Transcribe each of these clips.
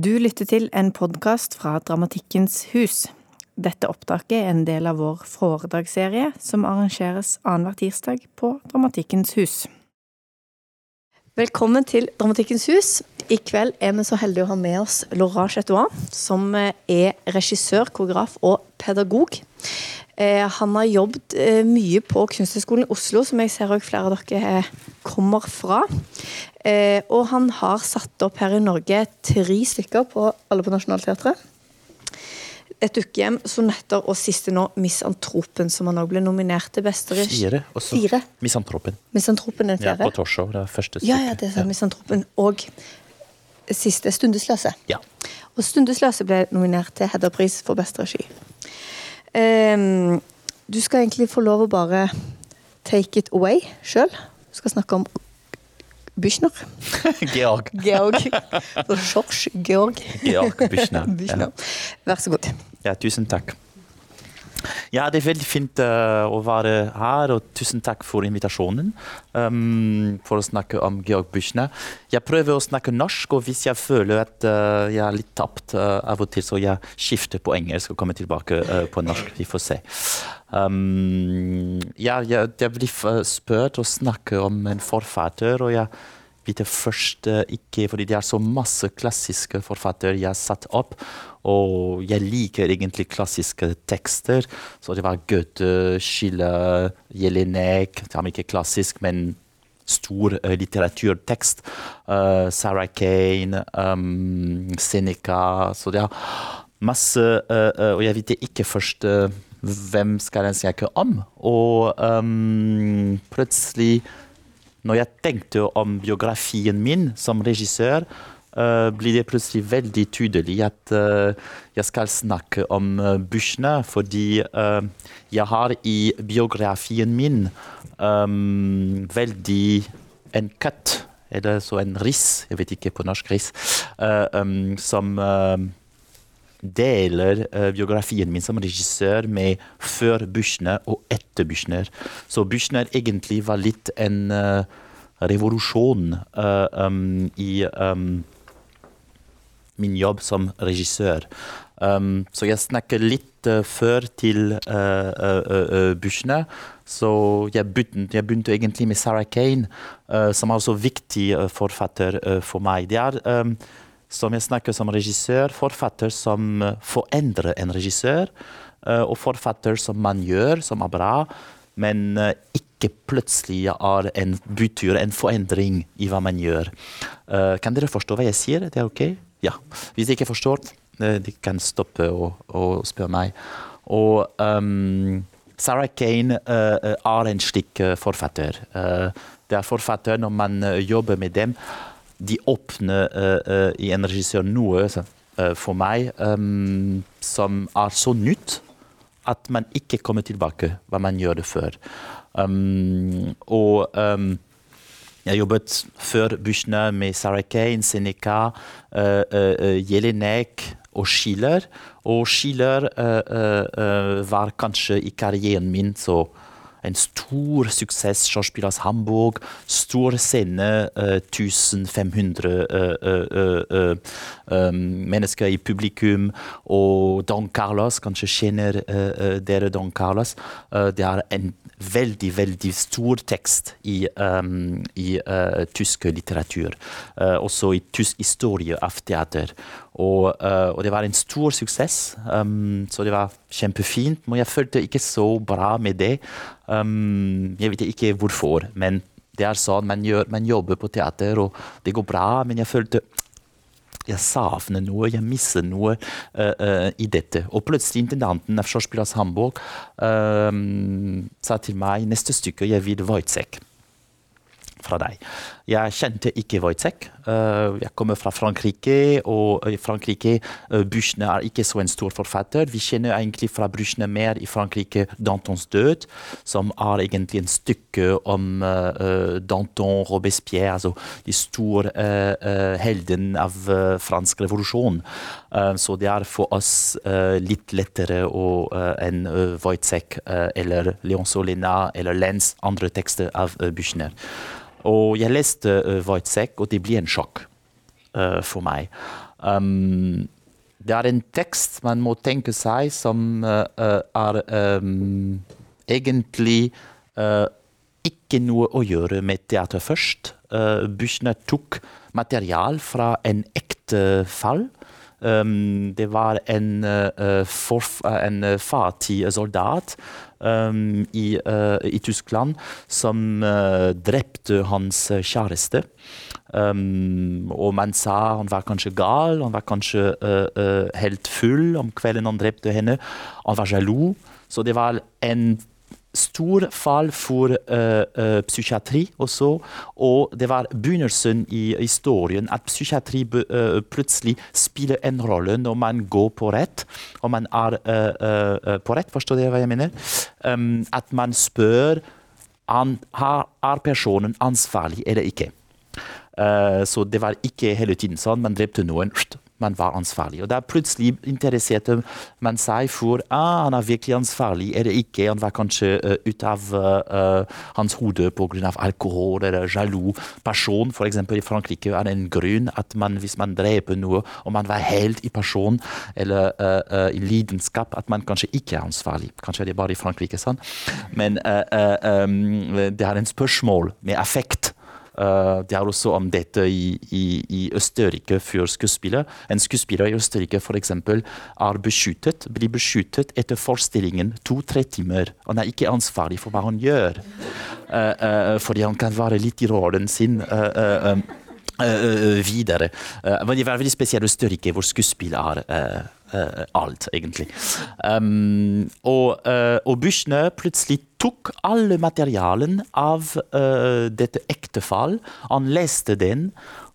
Du lytter til en podkast fra Dramatikkens hus. Dette opptaket er en del av vår foredragsserie som arrangeres annenhver tirsdag på Dramatikkens hus. Velkommen til Dramatikkens hus. I kveld er vi så heldige å ha med oss Laura Chetouin, som er regissør, koreograf og pedagog. Eh, han har jobbet eh, mye på Kunsthøgskolen i Oslo, som jeg ser flere av dere kommer fra. Eh, og han har satt opp her i Norge tre stykker på alle på Nationaltheatret. Et dukkehjem, sonetter og siste nå Misantropen, som han òg ble nominert til beste regi. Fire. Også Fire. Misantropen. Misantropen Ja, fjerde. på Torshov. Det er første Ja, ja, det er Miss Misantropen. Og siste Stundesløse. Ja. Og Stundesløse ble nominert til Hedda-pris for beste regi. Um, du skal egentlig få lov å bare take it away sjøl. Du skal snakke om Büchner. Georg. Georg. Så Georg. Georg Büchner. Büchner. Vær så god. Ja, tusen takk. Ja, det er veldig fint uh, å være her, og tusen takk for invitasjonen um, for å snakke om Georg Büchner. Jeg prøver å snakke norsk, og hvis jeg føler at uh, jeg er litt tapt uh, av og til, så jeg skifter på engelsk og kommer tilbake på norsk. Vi får se. Um, ja, jeg, jeg blir spurt å snakke om en forfatter, og jeg vet først eh, ikke fordi det er så masse klassiske forfattere jeg har satt opp. Og jeg liker egentlig klassiske tekster. Så det var Goethe, Schiller, Jelinek. Det er ikke klassisk, men stor uh, litteraturtekst. Uh, Sarah Kane, um, Seneca. Så det er masse uh, Og jeg vet ikke først hvem skal jeg snakke om. Og um, plutselig når jeg tenkte om biografien min som regissør, uh, blir det plutselig veldig tydelig at uh, jeg skal snakke om uh, Büchner, fordi uh, jeg har i biografien min um, veldig en cut, eller så en riss, jeg vet ikke på norsk riss, um, som deler uh, biografien min som regissør med før Büchner og etter Büchner. Så Büchner egentlig var litt en uh, revolusjon uh, um, i um, min jobb som regissør. Um, så jeg snakker litt uh, før til uh, Büchner. Så jeg begynte, jeg begynte egentlig med Sarah Kane, som er også viktig forfatter for meg. Det er um, som jeg snakker som regissør, forfatter som eh, forandrer en regissør, eh, og forfatter som man gjør, som er bra, men eh, ikke plutselig er en betyr en forandring i hva man gjør. Kan dere forstå hva jeg sier? Det er ok? Ja. Hvis dere ikke forstår, de kan stoppe og, og spørre meg. Og um, Sarah Kane er en slik forfatter. Det er forfatter når man jobber med dem de åpner uh, eh, i en regissør noe eh, for meg um, som er så nytt at man ikke kommer tilbake hva man gjør det før. Um, og um, jeg jobbet før Bushner med Sarah Kane, Seneca, uh, uh, Jelinek og Schiller. Og Schiller uh, var kanskje i karrieren min så en stor suksess. Schauspielers Hamburg, stor scene, eh, 1500 eh, eh, eh, mennesker i publikum. Og Don Carlos, kanskje kjenner dere Don Carlos. Det er en veldig, veldig stor tekst i, i tysk litteratur. Også i tysk historie av teater. Og, eh, og det var en stor suksess, um, så det var kjempefint. Men jeg følte ikke så bra med det. Um, jeg vet ikke hvorfor, men det er sånn man, gjør, man jobber på teater, og det går bra. Men jeg følte jeg savner noe, jeg mister noe uh, uh, i dette. Og plutselig intendanten av Schauspielers Hamburg uh, sa til meg neste stykke jeg vil Wojtek fra deg. Jeg kjente ikke Wojciech. Eh, jeg kommer fra Frankrike, og i Frankrike uh, Büchner er ikke så en stor forfatter. Vi kjenner egentlig fra Büchner mer i Frankrike Dantons død, som er egentlig en stykke om eh, eh, Danton, Robespierre, altså de store helden av fransk revolusjon. Eh, så det er for oss eh, litt lettere eh, enn Wojtek eh, eller Leon Solina eller Lenz, andre tekster av Büchner. Og jeg leste uh, Wojtek, og det blir en sjokk uh, for meg. Um, det er en tekst man må tenke seg som uh, er um, egentlig ikke noe å gjøre med teater først. Uh, Büchner tok material fra en ekte fall. Um, det var en, uh, forf, en fattig soldat um, i, uh, i, Tyskland som uh, drepte hans kjæreste. Um, og man sa han var kanskje gal, han var kanskje helt full om kvelden han drepte henne. Han var sjalu. Så det var en stor fall for uh, uh, psykiatri også. Og det var begynnelsen i historien at psykiatri uh, plutselig spiller en rolle når man går på rett. Og man er på rett, forstår dere hva jeg mener? Um, at man spør an, er personen ansvarlig eller ikke. så det var ikke hele tiden sånn. Man drepte noen man var ansvarlig. Og da plutselig interesserte man seg for ah, han er virkelig ansvarlig eller ikke. Han var kanskje uh, ut av uh, hans hode pga. alkohol eller sjalu person. F.eks. i Frankrike er det en grunn at man, hvis man dreper noe og man var helt i person eller uh, i lidenskap, at man kanskje ikke er ansvarlig. Kanskje det er bare i Frankrike sånn. Men um, det er en spørsmål med affekt Uh, det er også om dette i, i, i Østerrike før skuespiller. En skuespiller i Østerrike eksempel, er beskyttet, blir beskyttet etter forestillingen to-tre timer. Han er ikke ansvarlig for hva han gjør, uh, uh, fordi han kan være litt i rollen sin. videre. men det er veldig spesielt Østerrike, hvor skuespill er uh, alt, egentlig. Um, og, uh, og Buchner plutselig tok alle materialen av uh, dette ektefall. Han leste den,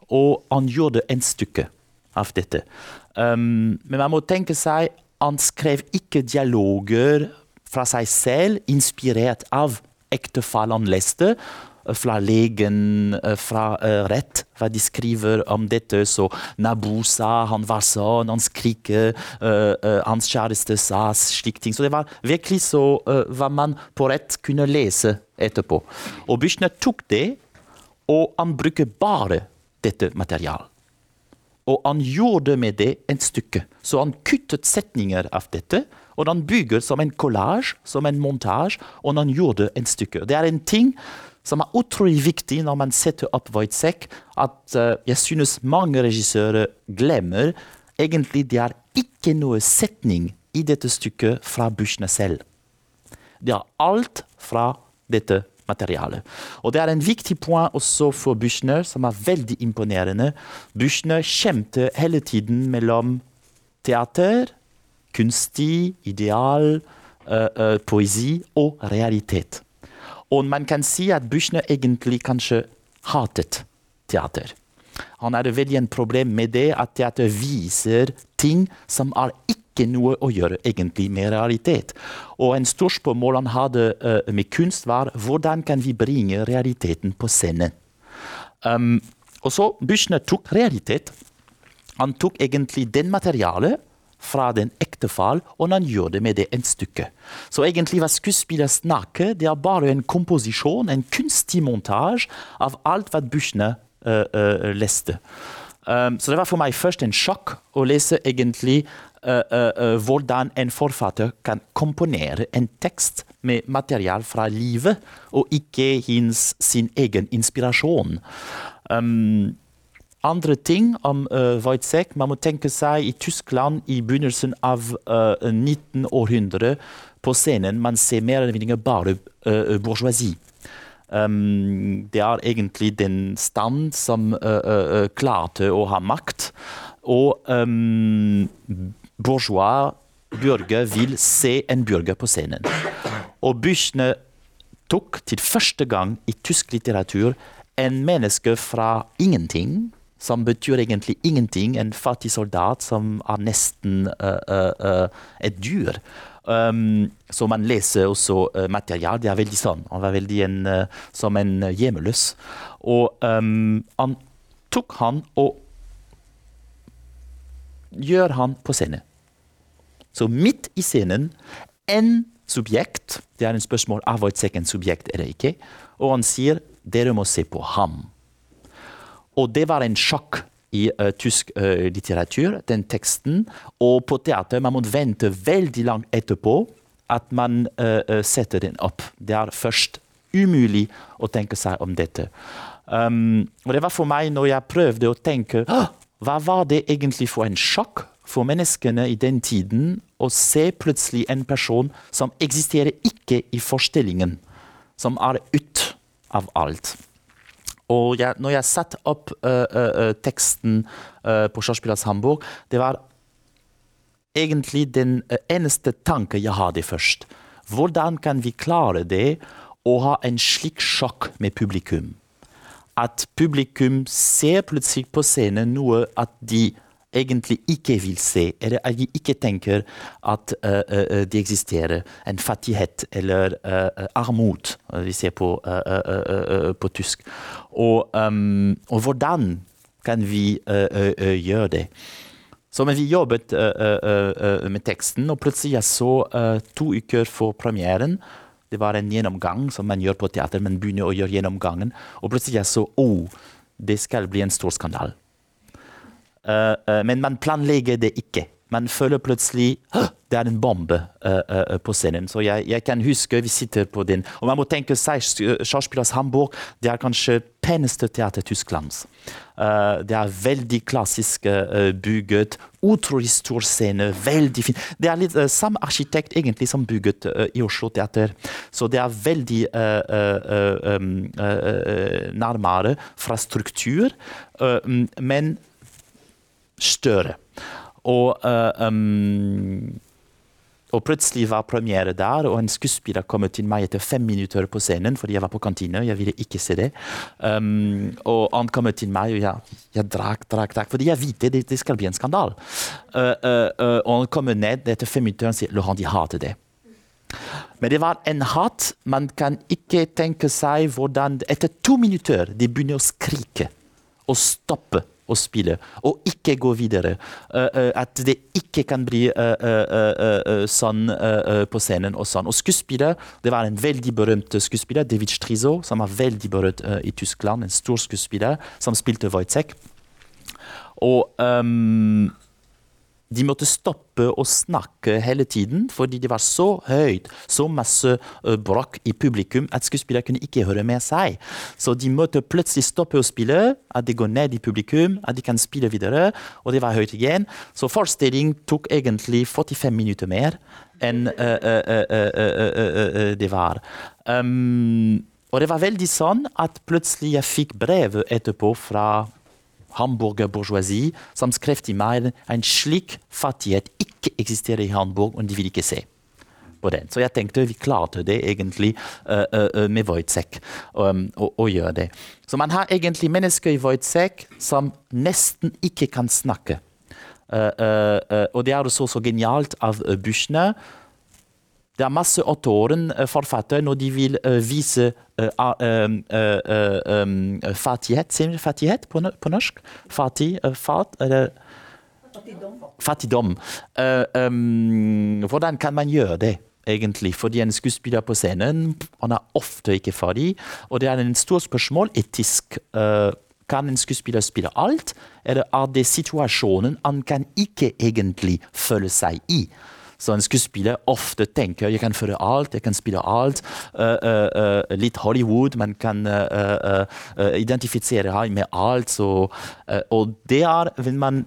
og han gjorde en stykke av dette. Um, men man må tenke seg han skrev ikke dialoger fra seg selv, inspirert av ektefall han leste fra legen, eh, fra uh, rett, hva de skriver om dette. Så Nabu sa han var sånn, han skriker, uh, hans kjæreste sa slike ting. Så det var virkelig så hva man på rett kunne lese etterpå. Og Büchner tok det, og han bruker bare dette materialet. Og han gjorde med det en stykke. Så han kuttet setninger av dette. Og han bygger som en kollasj, som en montasje, og han gjorde en stykke. Det er en ting som er utrolig viktig når man setter opp Wojtek, at uh, jeg synes mange regissører glemmer egentlig det er ikke noe setning i dette stykket fra Buchner selv. Det er alt fra dette materialet. Og Det er en viktig poeng også for Buchner, som er veldig imponerende. Buchner kjempet hele tiden mellom teater, kunstig, ideal, uh, uh, poesi og realitet. Og man kan si at Büchner egentlig kanskje hatet teater. Han hadde veldig en problem med det at teater viser ting som har ikke noe å gjøre egentlig med realitet. Og en stor spørsmål han hadde uh, med kunst, var hvordan kan vi bringe realiteten på scenen. Um, og så Büchner tok realitet. Han tok egentlig den materialet fra den ektefall, og han gjør det med det en stykke. Så egentlig hva skuespiller snakker, det er bare en komposisjon, en kunstig montasje av alt hva Buchner uh, uh, leste. Um, så det var for meg først en sjokk å lese egentlig uh, hvordan en forfatter kan komponere en tekst med material fra livet, og ikke hins, sin egen inspirasjon. Um, andre ting om uh, Wojtek. Man må tenke seg i Tyskland i begynnelsen av uh, 1900 på scenen man ser mer eller mindre bare uh, bourgeoisie. Um, det er egentlig den stand som uh, klarte å ha makt. Og um, bourgeois bjørger vil se en bjørger på scenen. Og Büchner tok til første gang i tysk litteratur en menneske fra ingenting som betyr egentlig ingenting. En fattig soldat som er nesten uh, uh, et dyr. Um, så man leser også uh, material. Det er veldig sånn. Han var veldig en, som en hjemmeløs. Og um, han tok han og gjør han på scenen. Så midt i scenen en subjekt Det er en spørsmål er et en subjekt eller ikke. Og han sier dere må se på ham. Og det var en sjokk i uh, tysk uh, litteratur, den teksten. Og på teater man må vente veldig langt etterpå at man uh, setter den opp. Det er først umulig å tenke seg om dette. Um, og det var for meg, når jeg prøvde å tenke hva var det egentlig for en sjokk for menneskene i den tiden å se plutselig en person som eksisterer ikke i forestillingen, som er ut av alt. Og jeg, når jeg satte opp uh, uh, teksten uh, på Schauspielers Hamburg, det var egentlig den eneste tanke jeg hadde først. Hvordan kan vi klare det å ha en slik sjokk med publikum? At publikum ser plutselig på scenen noe at de egentlig ikke vil se, eller de ikke tenker at uh, uh, det eksisterer en fattighet eller uh, armod, vi ser på, på tysk. Og, um, og, hvordan kan vi gjøre det? Så men vi jobbet med teksten, og plutselig jeg så to uker for premieren det var en gjennomgang som man gjør på teater. Man begynner å gjøre gjennomgangen, og plutselig jeg så oh, det skal bli en stor skandale. Uh, uh, men man planlegger det ikke. Man føler plutselig det er en bombe uh, på scenen. Så jeg, jeg, kan huske vi sitter på den. Og man må tenke seg Schauspielers Hamburg det er kanskje peneste teater Tysklands. det er veldig klassisk bygget. Utrolig stor scene, veldig fin. Det er litt samme arkitekt egentlig som bygget i Oslo Teater. Så det er veldig um, nærmere fra struktur. men større. Og, uh, um, og, plutselig var premiere der, og en skuespiller kom til meg etter fem minutter på scenen fordi jeg var på kantine. Jeg ville ikke se det. Um, og han kom til meg, og jeg, jeg drakk, drakk, drakk. Fordi jeg visste det, det skal bli en skandale. Uh, uh, og han kommer ned etter fem minutter og sier Laurent, de hater det. Men det var en hat. Man kan ikke tenke seg hvordan Etter to minutter de begynner å skrike og stoppe å spille, og ikke gå videre. Uh, uh, at det ikke kan bli sånn på scenen og sånn. Og skuespiller, det var en veldig berømt skuespiller, David Strizo, som var veldig berømt i Tyskland. En stor skuespiller som spilte Wojciech. Og um, de måtte stoppe å snakke hele tiden fordi det var så høyt, så masse brokk i publikum at skuespillere kunne ikke høre med seg. Så de måtte plutselig stoppe å spille, at det går ned i publikum, at de kan spille videre. Og det var høyt igjen. Så forestillingen tok egentlig 45 minutter mer enn uh, uh, det var. Um, og det var veldig sånn at plutselig jeg fikk brev etterpå fra Hamburger bourgeoisie som skrev til meg en slik fattighet ikke eksisterer i Hamburg, og de vil ikke se. på den. Så jeg tenkte vi klarte det egentlig uh, uh, med Wojtek um, å, å, gjøre det. Så man har egentlig mennesker i Wojtek som nesten ikke kan snakke. Uh, og det er også så genialt av Büchner det er masse autoren, eh, forfattere, når de vil uh, vise um, fattighet fattighet på, norsk? Fattig? fat, Fattigdom. Fattigdom. Um, hvordan kan man gjøre det? egentlig, fordi en skuespiller på scenen han er ofte ikke ferdig. Og det er en stort spørsmål etisk. Kan en skuespiller spille alt, eller er det situasjonen han kan ikke egentlig føle seg i? Så en skuespiller ofte tenker jeg kan føre alt, jeg kan spille alt. Uh, uh, litt Hollywood, man kan identifisere seg med alt. Så, og det er, hvis man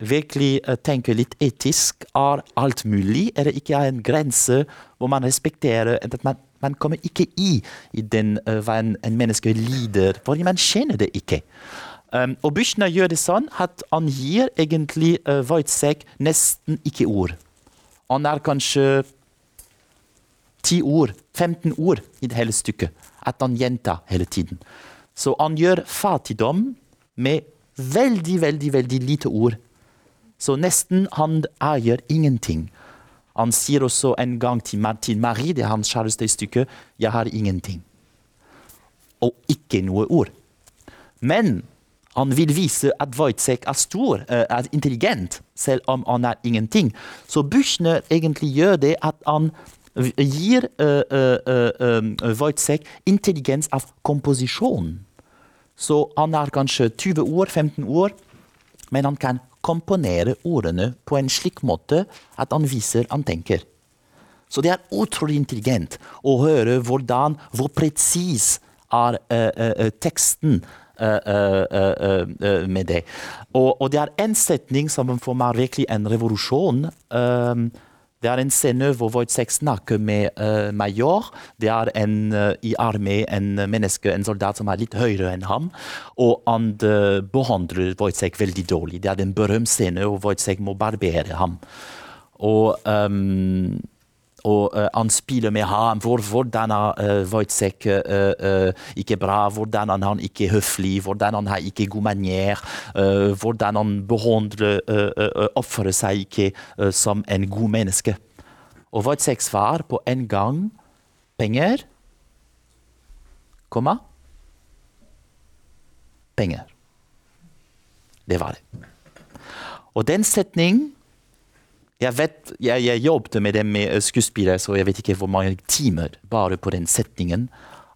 virkelig tenker litt etisk, er alt mulig, Er det ikke en grense hvor man respekterer at man, man kommer ikke i, i den hva en, en menneske lider, fordi man kjenner det ikke. Um, og Büchner gjør det sånn at han gir egentlig uh, Wojciech nesten ikke ord. Han er kanskje ti ord, 15 ord i det hele stykket. At han gjentar hele tiden. Så han gjør fattigdom med veldig, veldig, veldig lite ord. Så nesten han eier ingenting. Han sier også en gang til Martin Marie, det er hans kjæreste i stykket, 'Jeg har ingenting'. Og ikke noe ord. Men han vil vise at Wojtek er stor, eh, er intelligent, selv om han er ingenting. Så Buchner egentlig gjør det at han gir uh, uh, uh, Wojciech intelligens av komposisjon. Så han er kanskje 20 år, 15 år, men han kan komponere ordene på en slik måte at han viser han tenker. Så det er utrolig intelligent å høre hvordan, hvor presis er teksten med det. Og, og, det er en setning som for meg er virkelig en revolusjon. det er en scene hvor Wojtek snakker med major. Det er en, i armé en menneske, en soldat som er litt høyere enn ham. Og han behandler Wojtek veldig dårlig. Det er en berømt scene hvor Wojtek må barbere ham. Og um, og han spiller med ham. Hvor, hvordan er uh, Wojciech uh, ikke bra? Hvordan er han ikke høflig? Hvordan han har ikke god manier? hvordan han behandler Oppfører seg ikke som en god menneske. Og Wojciech svarer på en gang penger, komma, penger. Det var det. Og den setningen jeg vet, jeg, jeg jobbet med det med eh, skuespillere, så jeg vet ikke hvor mange timer bare på den setningen.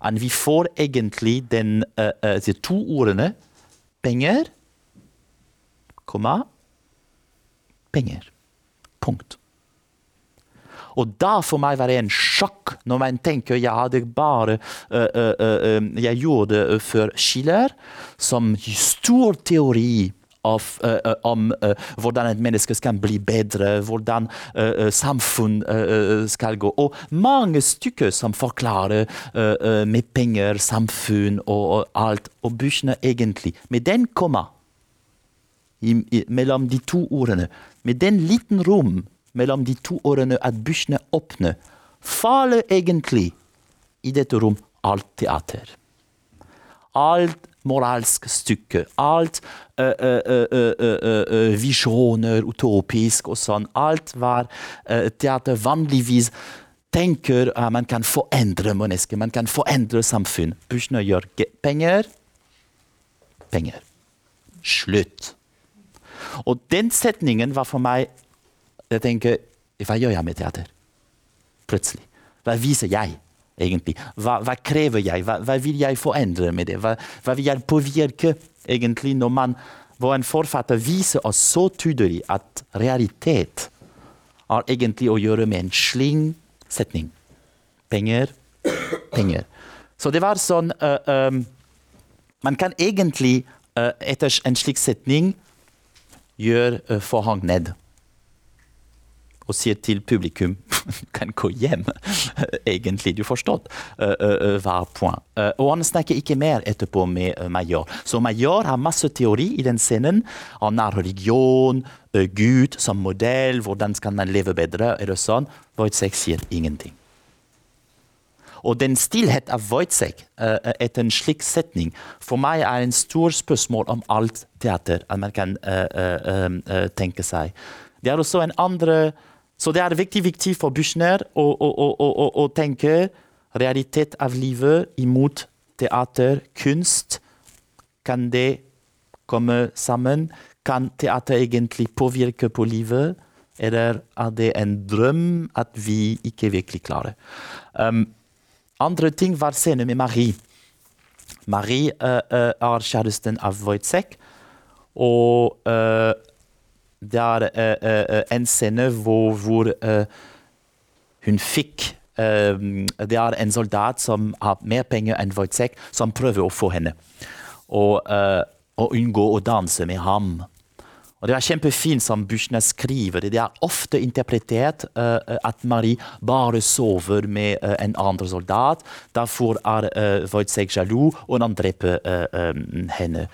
Men vi får egentlig den, uh, uh, de to ordene penger, komma, penger. Punkt. Og da for meg var det en sjokk når man tenker jeg hadde bare uh, uh, uh, Jeg gjorde det før Schiller, som stor teori av, uh, om uh, hvordan et menneske skal bli bedre, hvordan samfunn skal gå. Og mange stykker som forklarer med penger, samfunn og, alt. Og Büchner egentlig. Med den komma mellom de to ordene, med den liten rom mellom de to ordene at Büchner åpner, faller egentlig i dette rom alt teater. Alt moralsk stykke. Alt uh, uh, visjoner, utopisk og sånn. Alt var teater vanligvis tenker at man kan forandre mennesker, man kan forandre samfunn. Bushner gjør penger. Penger. Slutt. Og den setningen var for meg Jeg tenker Hva gjør jeg med teater? Plutselig. Hva viser jeg? Egentlig? Hva, hva krever jeg? Hva, hva, vil jeg forandre med det? Hva, hva, vil jeg påvirke egentlig når man hvor en forfatter viser oss så tydelig at realitet har egentlig å gjøre med en sling setning. Penger, penger. Så det var sånn uh, um, Man kan egentlig uh, etter en slik setning gjøre uh, forhang ned og sier til publikum kan gå hjem. Egentlig, du forstår hver point. hva er poeng. Uh, og han snakker ikke mer etterpå med Major. Så Major har masse teori i den scenen. Han har religion, Gud som modell, hvordan skal man leve bedre, eller sånn. Wojtek sier ingenting. Og den stillhet av Wojtek etter en slik setning for meg er en stor spørsmål om alt teater at man kan tenke seg. Det er også en andre så det er viktig, viktig for Büchner å, å, å, å, tenke realitet av livet imot teater, kunst. Kan det komme sammen? Kan teater egentlig påvirke på livet? Eller er det en drøm at vi ikke virkelig klarer? Um, andre ting var scenen med Marie. Marie uh, uh, er kjæresten av Wojtek. Og uh, det er uh, en scene hvor, hvor hun fikk Det er en soldat som har mer penger enn Wojtek, som prøver å få henne. Og, og unngå å danse med ham. Og Det er kjempefint som Buchner skriver. Det er ofte interpretert uh, at Marie bare sover med uh, en annen soldat. Derfor er uh, Wojtek sjalu, og han dreper um, henne.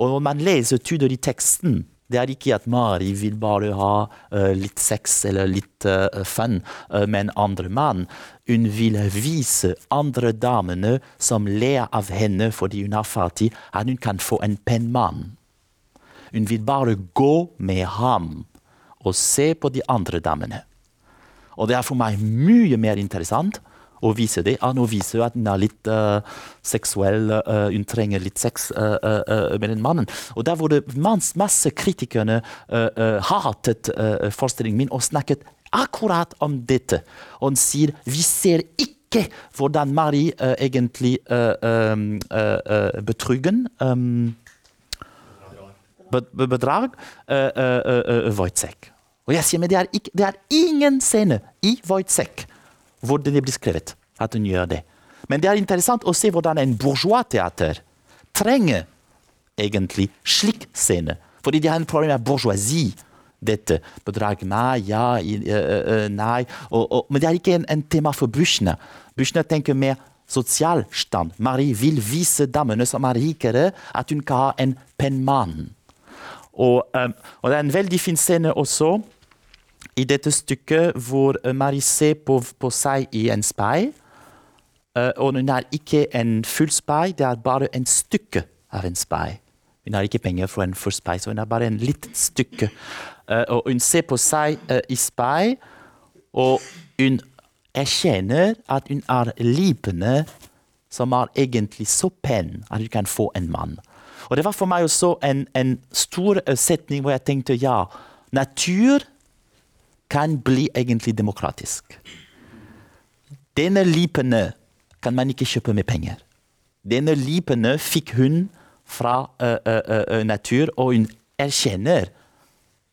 Og man leser tydelig teksten det er ikke at Mari vil bare ha uh, litt sex eller litt uh, fun uh, med en andre mann. Hun vil vise andre damene som ler av henne fordi hun er fattig, at hun kan få en pen mann. Hun vil bare gå med ham og se på de andre damene. Og det er for meg mye mer interessant og vise det. Han viser jo at hun er litt uh, seksuell, uh, hun trenger litt sex uh, med den mannen. Og der hvor det masse kritikerne hatet forestillingen min og snakket akkurat om dette. Og hun sier vi ser ikke hvordan Marie egentlig betryggen um, bedrag Wojciech. Og jeg sier, men det er, ikke, det er ingen scene i Wojciech hvor det blir skrevet at hun gjør det. Men det er interessant å se hvordan en bourgeois-teater trenger egentlig slik scene. Fordi de har en problem med bourgeoisie. Dette bedrag Nei, ja, nei. Og, og, men det er ikke en, en tema for Buchner. Buchner tenker mer sosialstand. Marie vil vise damene som er rikere, at hun kan ha en pen mann. Og, um, og, det er en veldig fin scene også i dette stykket hvor Marie ser på, på seg i en speil. Uh, og hun er ikke en full speil, det er bare en stykke av en speil. Hun har ikke penger for en full speil, så hun er bare en liten stykke. Uh, og hun ser på seg uh, i speil, og hun erkjenner at hun er lipene som er egentlig så pen at hun kan få en mann. Og Det var for meg også en, en stor setning hvor jeg tenkte ja, natur kan bli egentlig demokratisk. Denne lipene kan man ikke kjøpe med penger. Denne lipene fikk hun fra uh, uh, uh, natur, og hun erkjenner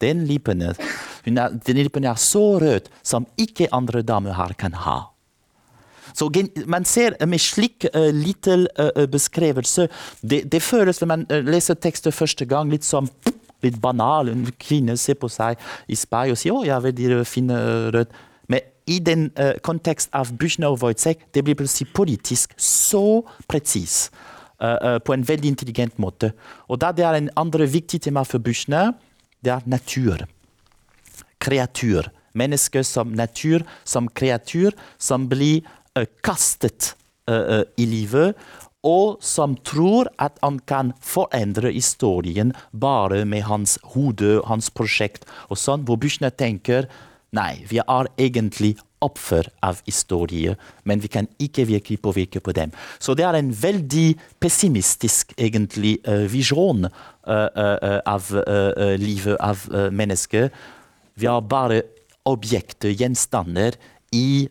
den lipene. Er, den lipen er så rød som ikke andre damer her kan ha. Så man ser med slik uh, liten uh, beskrivelse det, det, føles når man uh, leser tekster første gang, litt som litt banal. En kvinne ser på seg i speil og sier 'Å, jeg er veldig fin rød'. Men i den uh, kontekst av Buchner og Wojtek, det blir plutselig politisk så presis. Uh, uh, på en veldig intelligent måte. Og da det er en andre viktig tema for Buchner, det er natur. Kreatur. Mennesker som natur, som kreatur, som blir kastet i livet og som tror at han kan forandre historien bare med hans hode, hans prosjekt og sånn, hvor Büchner tenker nei, vi er egentlig offer av historie, men vi kan ikke virkelig påvirke på dem. Så det er en veldig pessimistisk egentlig uh, visjon uh, uh, av livet av mennesker. Vi er bare objekter, gjenstander, i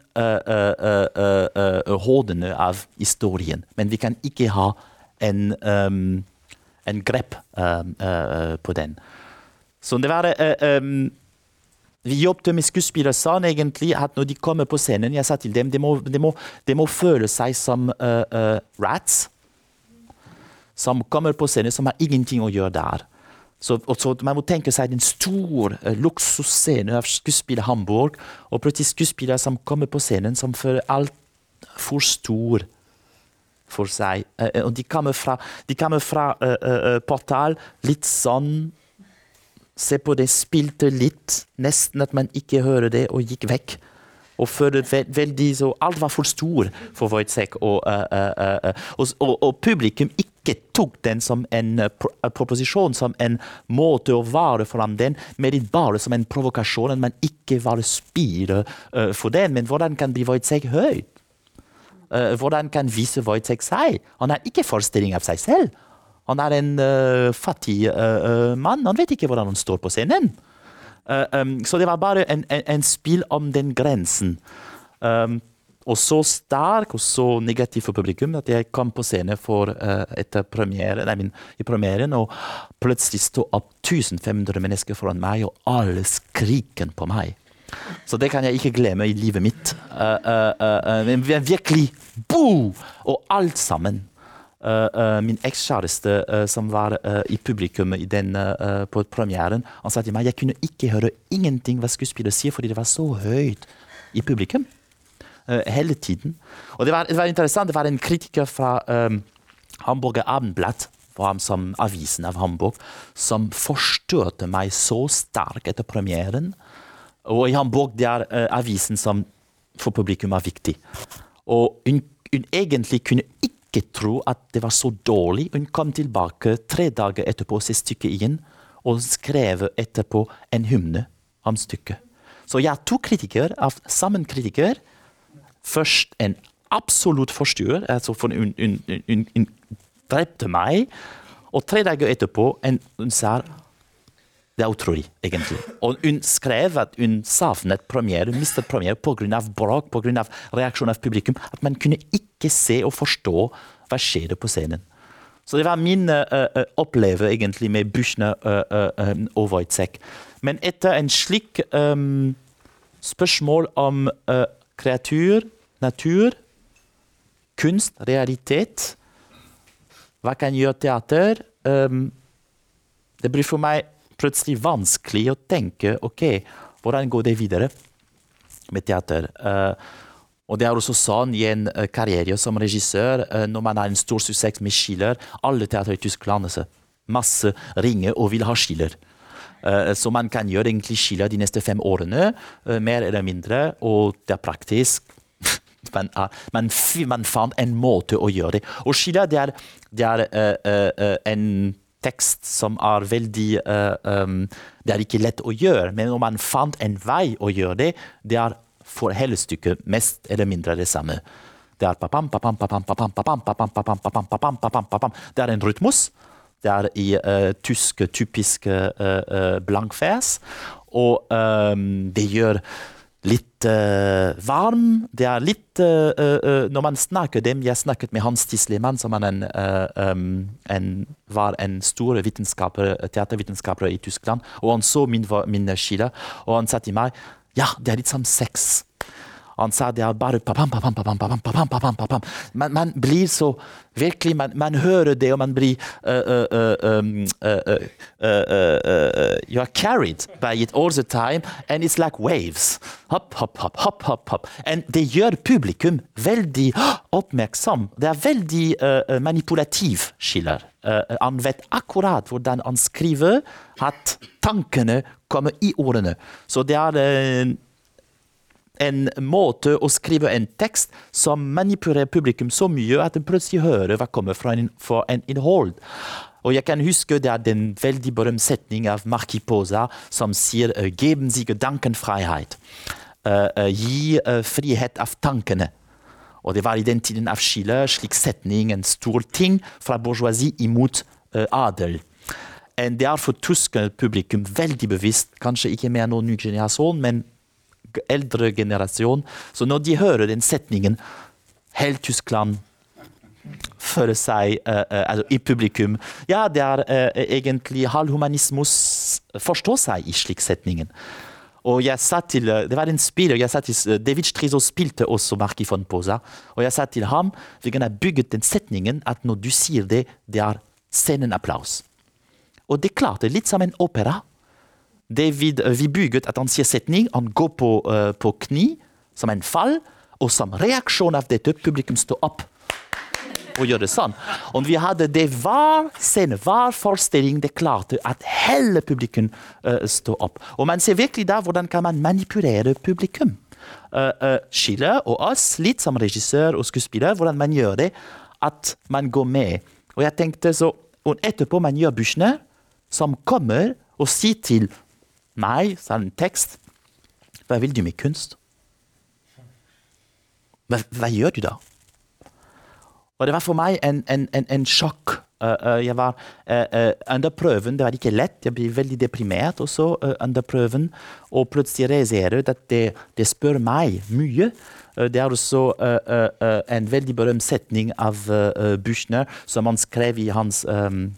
hodene av historien. Men vi kan ikke ha en, um, en grep um, på den. Så det var um, vi jobbet med skuespillere sånn egentlig at når de kommer på scenen, jeg sa til dem de må, de må, de må føle seg som uh, uh, rats. Som kommer på scenen, som har ingenting å gjøre der. Så, så, man må tenke seg en stor uh, luksusscene av skuespiller Hamburg, og plutselig skuespillere som kommer på scenen som føler alt for stor for seg. Uh, og de kommer fra, de kommer fra uh, Portal litt sånn Se på det, spilte litt, nesten at man ikke hører det, og gikk vekk. Og føler veldig så Alt var for stor for Wojtek, og, og, og, og publikum ikke tok den som en uh, proposisjon, som en måte å vare foran den, men bare som en provokasjon, at man ikke var spire uh, for den. Men hvordan kan bli Wojtek høy? Uh, hvordan kan vise Wojtek seg? Han har ikke forestilling av seg selv. Han er en uh, fattig uh, mann. Han vet ikke hvordan han står på scenen. Uh, um, så det var bare en, en, en spill om den grensen. Um, og så sterk og så negativ for publikum at jeg kom på scenen for, uh, etter premiere, nei, min, i premieren, og plutselig sto opp 1500 mennesker foran meg, og alle skriken på meg. Så det kan jeg ikke glemme i livet mitt. Uh, uh, men virkelig bo! Og alt sammen. Min ekskjæreste som var i publikum i den, på premieren, han sa til meg jeg kunne ikke høre ingenting hva skuespillere sier, fordi det var så høyt i publikum. Eh, hele tiden. Og det var, det var, interessant. Det var en kritiker fra um, Hamburger Abendblatt, som avisen av Hamburg, som forstørte meg så sterkt etter premieren. Og i Hamburg det er avisen som for publikum er viktig. Og hun, hun, egentlig kunne ikke tro at det var så dårlig. Hun kom tilbake tre dager etterpå, se stykket igjen, og skrev etterpå en hymne om stykket. Så jeg har to kritikere, av sammen kritiker, først en absolutt forstyrrer, altså for hun, hun, hun, hun, drepte meg. Og tre dager etterpå en, hun sa det er utrolig, egentlig. Og hun skrev at hun savnet premiere, mistet premiere pga. bråk, pga. reaksjon av publikum. At man kunne ikke se og forstå hva skjer på scenen. Så det var min uh, uh, opplevelse egentlig med Buchner uh, um, og Wojtek. Men etter en slik um, spørsmål om kreatur, natur, kunst, realitet Hva kan gjøre teater? Um, det blir for meg plutselig vanskelig å tenke ok, hvordan går det videre med teater. Uh, og det er også sånn i en uh, karriere som regissør, uh, når man har en stor suksess med Schiller Alle teatre i Tyskland altså, masse ringer og vil ha Schiller. Så man kan gjøre egentlig Schiller de neste fem årene, mer eller mindre, og det er praktisk. man, man, man, fant en måte å gjøre det Og Schiller det er, det er en tekst som er veldig um, Det er ikke lett å gjøre, men om man fant en vei å gjøre det, det er for hele stykket mest eller mindre det samme. Det er Det er en rytmus. Det er i uh, tysk typisk uh, blankfes. Og um, det gjør litt uh, varm. Det er litt uh, uh, Når man snakker dem Jeg snakket med Hans Tislemann, som en, en, var en stor teatervitenskaper i Tyskland. Og han så min, min skille, og han sa til meg ja, det er litt som sex. Han sa det bare. Man, blir så Virkelig, man, man, hører det, og man blir You are carried by it all the time, and it's like waves. Hopp, hopp, hopp, hopp, hopp. And det gjør publikum veldig oppmerksom. Det er veldig uh, manipulativ, skiller. Uh, han vet akkurat hvordan han skriver, at tankene kommer i ordene. Så det er uh, en måte å skrive en tekst som manipulerer publikum så mye at de plutselig hører hva kommer fra en, fra en innhold. Og jeg kan huske det er den veldig berømte setning av Marki Posa som sier uh, 'geben Sie Gedankenfreiheit'. Uh, uh, gi frihet av tankene. Og det var i den tiden av Schiller slik setning, en stor ting fra bourgeoisie imot adel. Og det er for tysk publikum veldig bevisst, kanskje ikke mer noen ny generasjon, men eldre generasjon. Så når de hører den setningen Helt Tyskland føler seg uh, uh, i publikum Ja, det er uh, egentlig halvhumanismus forstår seg i slik setningen. Og jeg sa til, Det var en spiller jeg sa til, David Strizo spilte også Marki von Posa. Og jeg sa til ham vi kan ha bygget den setningen at når du sier det, det er scenen applaus. Og det klarte litt som en opera. David vi bygget at han sier setning, han går på, uh, på kni som en fall, og som reaksjon av dette publikum står opp og gjør det sånn. Og vi hadde det hver scene, hver forestilling, det klarte at hele publikum uh, står opp. Og man ser virkelig da hvordan kan man manipulere publikum. Uh, uh, Schiller og oss, litt som regissør og skuespiller, hvordan man gjør det, at man går med. Og jeg tenkte så, og etterpå man gjør Buchner, som kommer og sier til meg, sa en tekst. Hva vil du med kunst? Hva, hva, gjør du da? Og det var for meg en, en, en, en sjokk. Uh, uh, jeg var uh, under prøven, det var ikke lett. Jeg ble veldig deprimert også under prøven. Og plutselig realiserer jeg at det, det, spør meg mye. det er også en veldig berømt setning av Buchner som han skrev i hans um,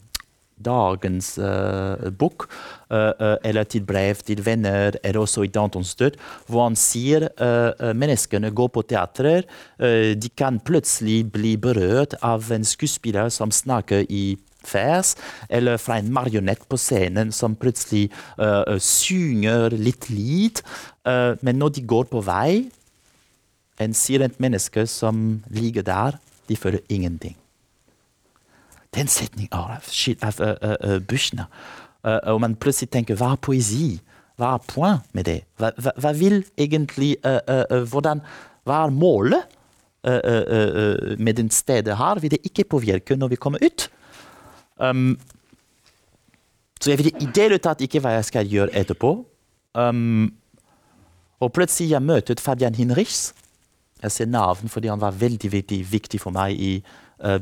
dagens uh, bok, uh, eller til brev til venner, eller også i Dantons død, hvor han sier uh, menneskene går på teater, de kan plutselig bli berørt av en skuespiller som snakker i vers, eller fra en marionett på scenen som plutselig synger litt lyd. men når de går på vei, en sirent menneske som ligger der, de føler ingenting. Det er en setning av, av uh, og man plutselig tenker hva er poesi? Hva er poeng med det? Hva, hva, hva vil egentlig hvordan, Hva er målet med den stedet her? Vil det ikke påvirke når vi kommer ut? Um, så jeg vet i det hele tatt ikke hva jeg skal gjøre etterpå. Um, og plutselig jeg møter Fabian Hinrichs. Jeg ser navn fordi han var veldig, veldig viktig for meg i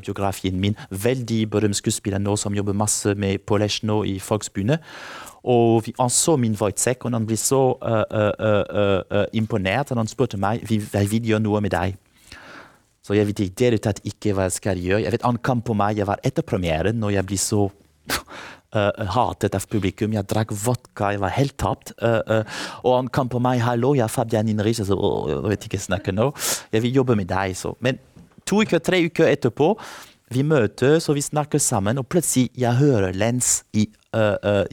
biografien min. Veldig berømt skuespiller nå som jobber masse med Polesh nå i Folksbundet. Og han så min Wojtek, og han ble så uh, uh, imponert. at han spurte meg vi, jeg vil gjøre noe med deg. Så jeg vet i det hele ikke hva jeg skal gjøre. Jeg vet Han kom på meg, jeg var etter premieren, og jeg blir så uh, hatet av publikum. Jeg drakk vodka, jeg var helt tapt. Uh, uh, og han kom på meg 'Hallo, jeg er Fabian Inrich.' Jeg jeg vet ikke snakke nå. Jeg vil jobbe med deg. Så. Men to uker, tre uker etterpå, vi møtes og vi snakker sammen, og plutselig jeg hører Lens i,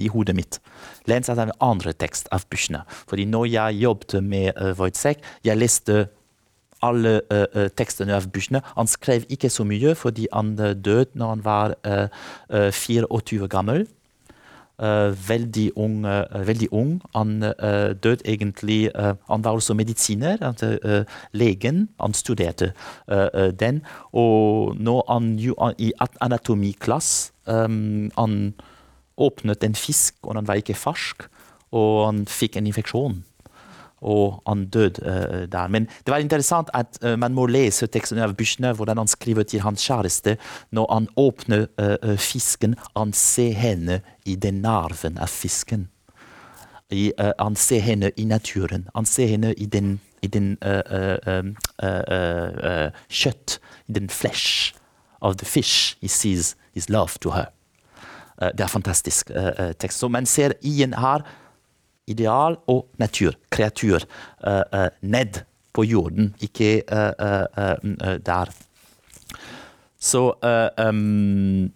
i hodet mitt. Lens er den andre tekst av Buchner. Fordi når jeg jobbet med uh, Wojtek, jeg leste alle uh, tekstene av Buchner. Han skrev ikke så mye fordi han døde når han var uh, 24 gammel. Uh, veldig, ung, uh, veldig ung. Han døde egentlig Han var også medisiner. legen. Han studerte den. Og når han i anatomiklass Han åpnet en fisk, og den var ikke fersk, og han fikk en infeksjon og han døde uh, der. Men det var interessant at uh, man må lese teksten av Büchner, hvordan han skriver til hans kjæreste når han åpner uh, fisken. Han ser henne i den narven av fisken. Han ser henne i naturen. Han ser henne i den, i den kjøtt, i den flesh of the fish. He sees his love to her. det er fantastisk tekst. Så man ser igjen her ideal og natur, kreatur, uh, uh, ned på jorden, ikke uh, der. Så um,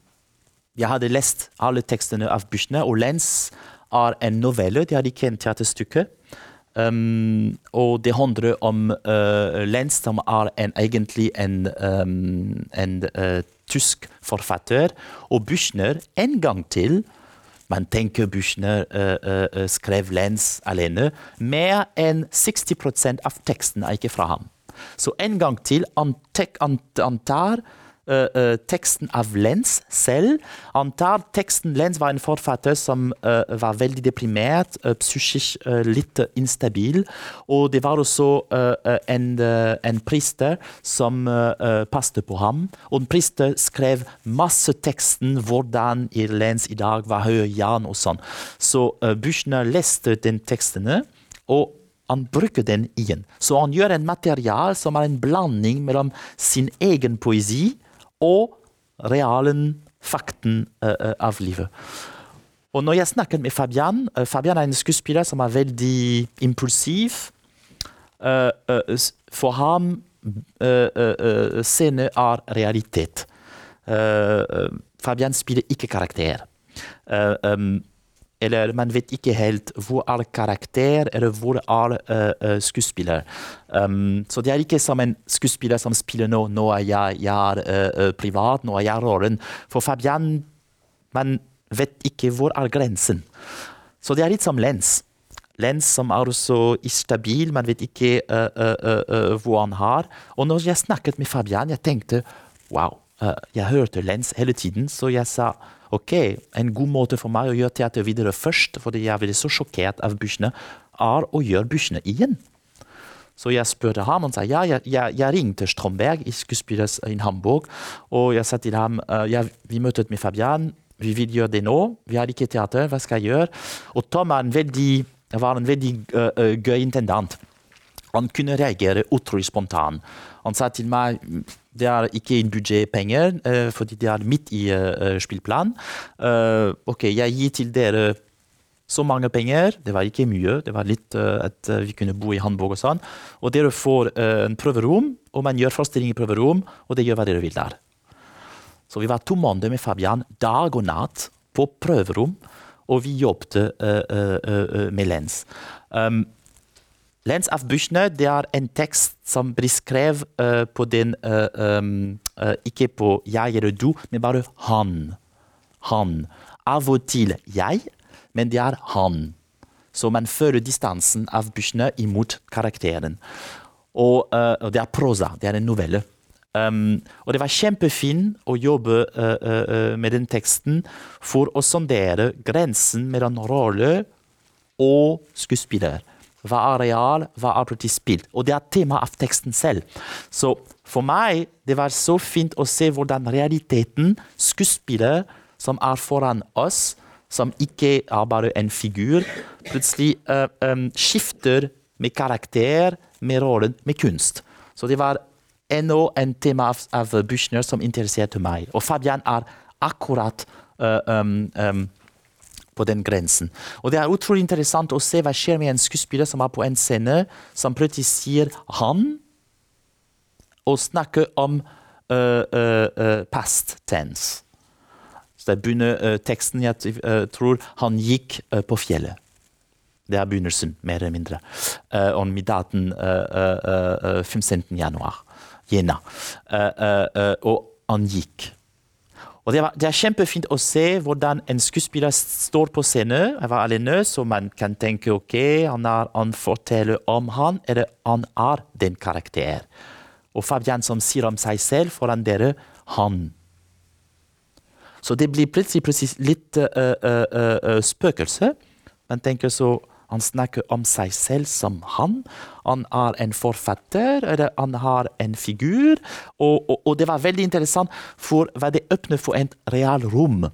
jeg hadde lest alle tekstene av Büchner, og Lens er en novelle, de har ikke en teaterstykke. Um, og det handler om Lens, som er en, egentlig en, um, en tysk forfatter, og Büchner en gang til man tenker Büchner uh, uh, skrev Lenz alene. Mer enn 60 av teksten er ikke fra ham. Så en gang til antar uh, teksten av Lenz selv. Antar teksten Lenz var en forfatter som uh, var veldig deprimert, psykisk litt instabil. Og det var også en, en prister som passet på ham. Og prister skrev masse teksten hvordan Lenz i dag var høy Jan og sånn. Så Buchner leste den tekstene. og han bruker den igjen. Så han gjør en material som er en blanding mellom sin egen poesi og realen, fakten uh, av livet. Og når jeg snakker med Fabian uh, Fabian er en skuespiller som er veldig impulsiv. Uh, for ham scene er realitet. Fabian spiller ikke karakter. Um, eller man vet ikke helt hvor er karakter, eller hvor er uh, skuespiller. Um, så det er ikke som en skuespiller som spiller nå, nå er jeg, jeg er uh, privat, nå er jeg rollen. For Fabian, man vet ikke hvor er grensen. Så det er litt som Lens. Lens som er så ustabil, man vet ikke uh, hvor han har. Og når jeg snakket med Fabian, jeg tenkte wow, jeg hørte Lens hele tiden, så jeg sa ok, en god måte for meg å gjøre teater videre først, fordi jeg ble så sjokkert av Buchner, er å gjøre Buchner igjen. Så jeg spurte ham, og han sa ja, jeg, jeg, jeg ringte Stromberg i skuespiller i Hamburg, og jeg sa til ham uh, ja, vi møttes med Fabian, vi vil gjøre det nå, vi har ikke teater, hva skal jeg gjøre? Og Tom en veldig, var en veldig uh, gøy intendant. Han kunne reagere utrolig spontant. Han sa til meg det er ikke en budsjettpenger, uh, fordi det er midt i uh, spillplan. Uh, ok, jeg gir til dere så mange penger. Det var ikke mye, det var litt at vi kunne bo i Hamburg og sånn. Og dere får en prøverom, og man gjør forestilling i prøverom, og det gjør hva dere vil der. Så vi var to måneder med Fabian dag og natt på prøverom, og vi jobbet med Lens. Um, Lens av Büchner det er en tekst som blir skrevet uh, på den uh, um, uh, Ikke på jeg eller du, men bare han. Han. Av og til jeg, men det er han. Så man føler distansen av Büchner imot karakteren. Og, og, det er prosa. Det er en novelle. Um, og det var kjempefint å jobbe med den teksten for å sondere grensen mellom rolle og skuespiller. Hva er real, hva er politisk spilt? Og det er tema av teksten selv. Så for meg det var så fint å se hvordan realiteten, skuespillet som er foran oss, som ikke er bare en figur, plutselig uh, um, skifter med karakter, med rollen, med kunst. Så det var ennå en tema av, av Büchner som interesserte meg. Og Fabian er akkurat uh, um, um, på den grensen. Og Det er utrolig interessant å se hva skjer med en skuespiller som er på en scene, som plutselig sier 'han', og snakker om uh, uh, past tense. Så det begynner teksten jeg tror han gikk på fjellet. Det er begynnelsen, mer eller mindre. Uh, middagen uh, uh, 15. januar. Jena. og han gikk. Og det, var, det, er kjempefint å se hvordan en skuespiller står på scenen. Jeg var alene, så man kan tenke ok, han, er, han forteller om han, eller han er den karakter. Og Fabian som sier om seg selv foran dere han. Så det blir plutselig, plutselig litt uh, uh, uh, spøkelse. Man tenker så han snakker om seg selv som han. Han er en forfatter, eller han har en figur. Og, og, og det var veldig interessant, for hva det åpner for et realrom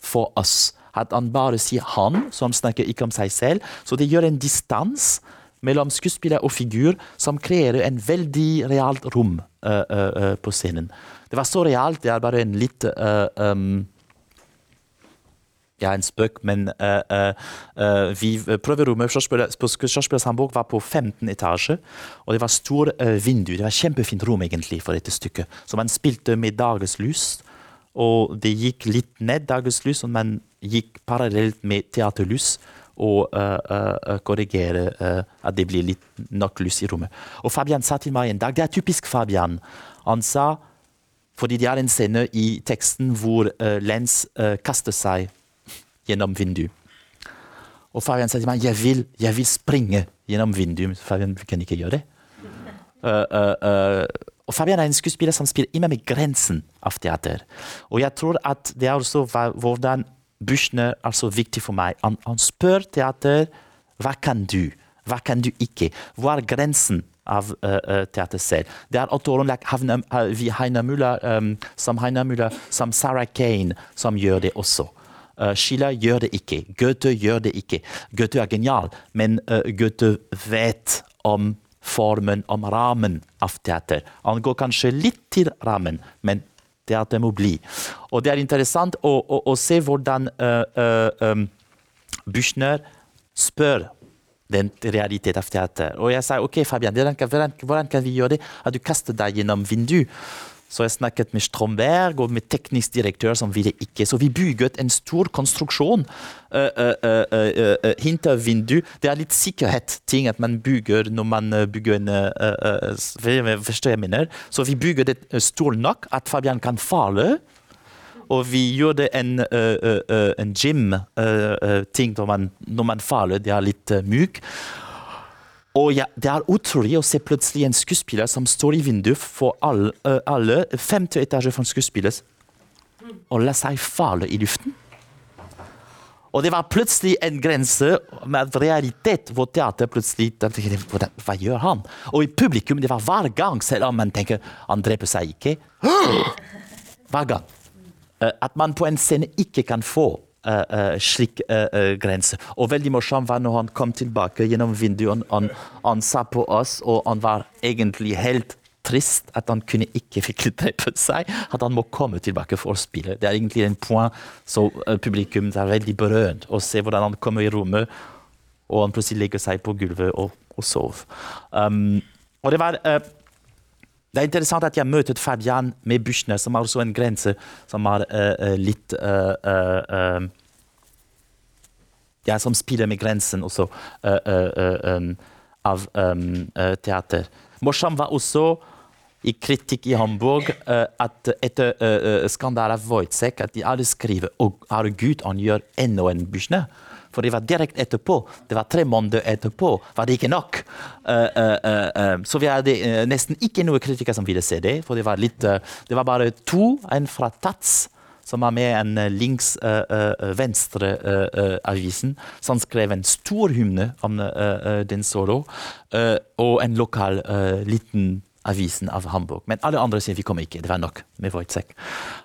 for oss. At han bare sier 'han', som snakker ikke om seg selv. Så det gjør en distans mellom skuespiller og figur som kreerer en veldig realt rom uh, uh, uh, på scenen. Det var så realt, det er bare en litt um, ja, en spøk, men uh, uh, vi prøverommet på Schauspielers Hamburg var på 15 etasje, og det var stort uh, vindu. Det var kjempefint rom egentlig for dette stykket. Så man spilte med dageslys, og det gikk litt ned dageslys, og man gikk parallelt med teaterlys og uh, korrigere at det blir litt nok lys i rommet. Og Fabian sa til meg en dag, det er typisk Fabian, han sa fordi det er en scene i teksten hvor Lens kaster seg gjennom vinduet. Og Fabian sa til meg jeg vil, jeg vil springe gjennom vinduet. Fabian kan ikke gjøre det. Uh, uh, uh, og Fabian er en skuespiller som spiller immer med grensen av teater. Og jeg tror at det er også hvordan Buchner er så viktig for meg. Han, han spør teater hva kan du, hva kan du ikke? Hvor er grensen av teater selv? Det er Heiner Müller, um, som Heiner Müller, som Sarah Kane, som gjør det også. Uh, Schiller gjør det ikke. Goethe gjør det ikke. Goethe er genial, men uh, Goethe vet om formen, om rammen av teater. Han går kanskje litt til rammen, men teater må bli. Og det er interessant å, å, å se hvordan uh, um, Büchner spør den realitet av teater. Og jeg sa ok, Fabian, hvordan kan, hvordan kan vi gjøre det? At du kaster deg gjennom vinduet. Så jeg snakket med Stromberg og med teknisk direktør som ville ikke. Så vi bygget en stor konstruksjon. Uh, uh, uh, vindu. Det er litt sikkerhetsting at man bygger når man bygger en Forstår jeg mener? Så vi bygger det stort nok at Fabian kan falle. Og vi gjorde en, en gym-ting når, når, man faller. Det er litt myk. Og ja, Det er utrolig å se plutselig en skuespiller som står i vinduet for alle, uh, alle femte etasje fra en skuespiller og la seg falle i luften. Og det var plutselig en grense med realitet hvor teater plutselig Hva gjør han? Og i publikum, det var hver gang, selv om man tenker han dreper seg ikke. Hver gang. At man på en scene ikke kan få slik uh, grense. Og veldig morsomt var når han kom tilbake gjennom vinduet. Han, han sa på oss, og han var egentlig helt trist at han kunne ikke fikk drepe seg. At han må komme tilbake for å spille. Det er egentlig en point så publikum er veldig berørt. Å se hvordan han kommer i rommet, og han plutselig legger seg på gulvet og, og sover. Um, og det var uh, det er interessant at jeg møtte Fabian med Büchner, som har også en grense som er uh, litt uh, uh, Ja, som spiller med grensen også um, av um, teater. Morsom var også i kritikk i Hamburg at etter skandalen av Wojtek at de alle skriver og herregud, han gjør enda en Buchner. For det var direkte etterpå. Det var tre måneder etterpå. Var det ikke nok? Uh, uh, uh, så vi hadde nesten ikke noen kritikere som ville se det. For det var, litt, det var bare to. En fra Tats, som var med en links-venstre-avisen, som skrev en stor hymne om den solo, og en lokal liten avisen av Hamburg. Men alle andre sier vi kom ikke. Det var nok med Wojtek.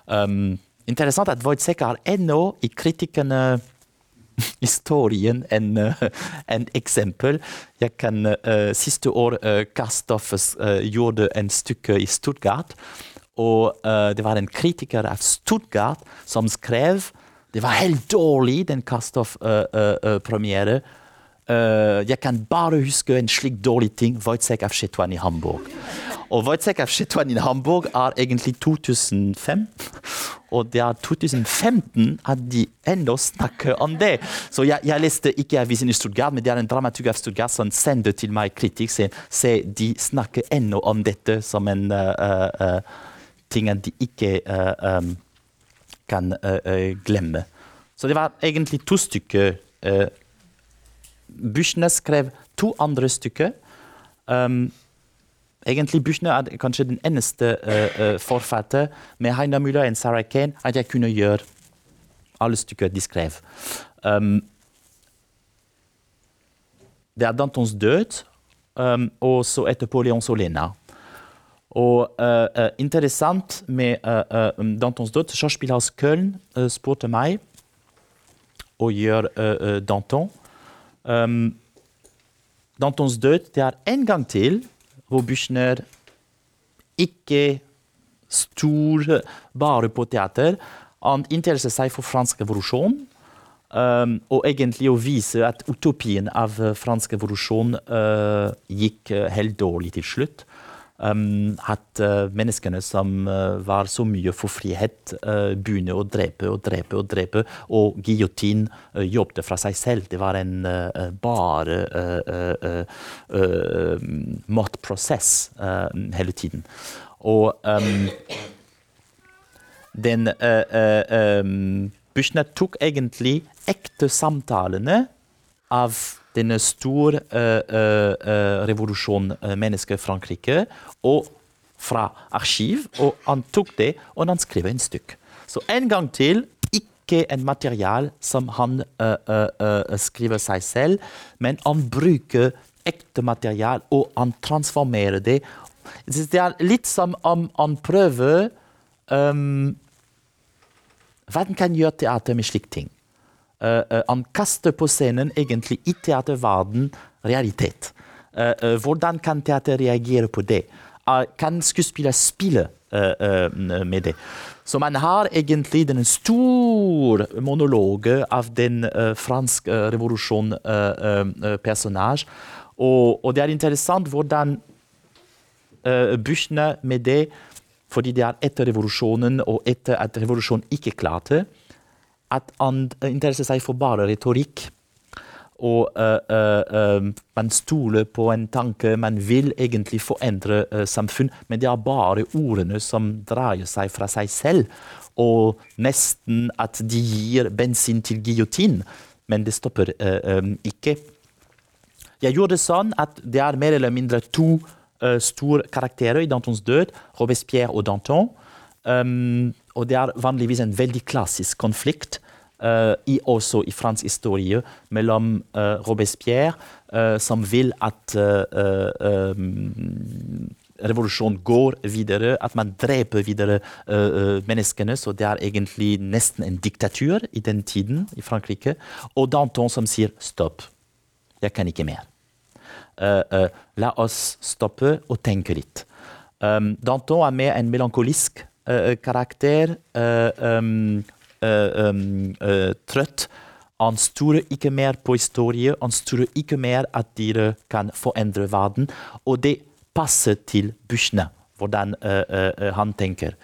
Um, interessant at Wojtek har ennå i kritikkene historien en, uh, en eksempel. Jeg kan uh, Siste år uh, Karstoffes gjorde en stykke i Stuttgart. Og det var en kritiker av Stuttgart som skrev Det var helt dårlig, den Karstoff-premiere. jeg kan bare huske en slik dårlig ting. Wojciech av Chetouan i Hamburg. Og Wojciech Chetouan i Hamburg er egentlig 2005. Og det er 2015 at de ennå snakker om det. Så jeg, jeg leste ikke avisen i Stuttgart, men det er en dramaturg av Stuttgart som sendte til meg kritikk. Se, se de snakker ennå om dette som en uh, uh, ting at de ikke uh, um, kan glemme. Så det var egentlig to stykker. Uh, Bushne skrev to andre stykker. Um, Egentlig Buchner er kanskje den eneste uh, uh, forfatter med Heiner Müller og Sarah Kane at jeg kunne gjøre alle stykker de skrev. Um, det er Dantons død, um, og så etterpå Leon Solena. Og uh, interessant med Dantons død Schauspielhaus Köln spurte meg å gjøre Danton. Um, Dantons død det er en gang til hvor Büchner ikke står bare på teater. Han interesserte seg for fransk revolusjon. Um, og egentlig å vise at utopien av fransk revolusjon uh, gikk helt dårlig til slutt. Um, at uh, menneskene som uh, var så mye for frihet, uh, begynner å drepe og drepe og drepe. Og giljotin jobbet fra seg selv. Det var en bare motprosess hele tiden. Og um, den um, Bushner tok egentlig ekte samtalene av denne store uh, uh, revolusjonen uh, mennesker i Frankrike, og fra arkiv. Og han tok det, og han skrev en stykke. Så en gang til ikke en material som han skriver seg selv, men han bruker ekte material, og han transformerer det. Det er litt som om han prøver um, Verden kan gjøre teater med slike ting? Uh, uh, han kaster på scenen egentlig i teaterverden realitet. Uh, hvordan kan teater reagere på det? kan skuespiller spille med det? Så man har egentlig den store monologen av den franske revolusjon-personasjen. Og, det er interessant hvordan Büchner med det, fordi det er etter revolusjonen og etter at revolusjonen ikke klarte, at han interesserer seg for bare retorikk. Og uh, uh, man stoler på en tanke, man vil egentlig forandre samfunn, men det er bare ordene som dreier seg fra seg selv. Og nesten at de gir bensin til giljotin, men det stopper ikke. Jeg gjorde det sånn at det er mer eller mindre to store karakterer i Dantons død, Robespierre og Danton. Um, og det er vanligvis en veldig klassisk konflikt. Uh, i, også i fransk historie mellom uh, Robespierre, uh, som vil at um, revolusjonen går videre, at man dreper videre menneskene. Så det er egentlig nesten en diktatur i den tiden i Frankrike. Og Danton som sier stopp, jeg kan ikke mer. la oss stoppe og tenke litt. Um, Danton er mer en melankolisk uh, karakter. Uh, um, uh, trøtt. Han stoler ikke mer på historie, han stoler ikke mer at dere kan forandre verden. Og det passer til Bushne, hvordan han tenker.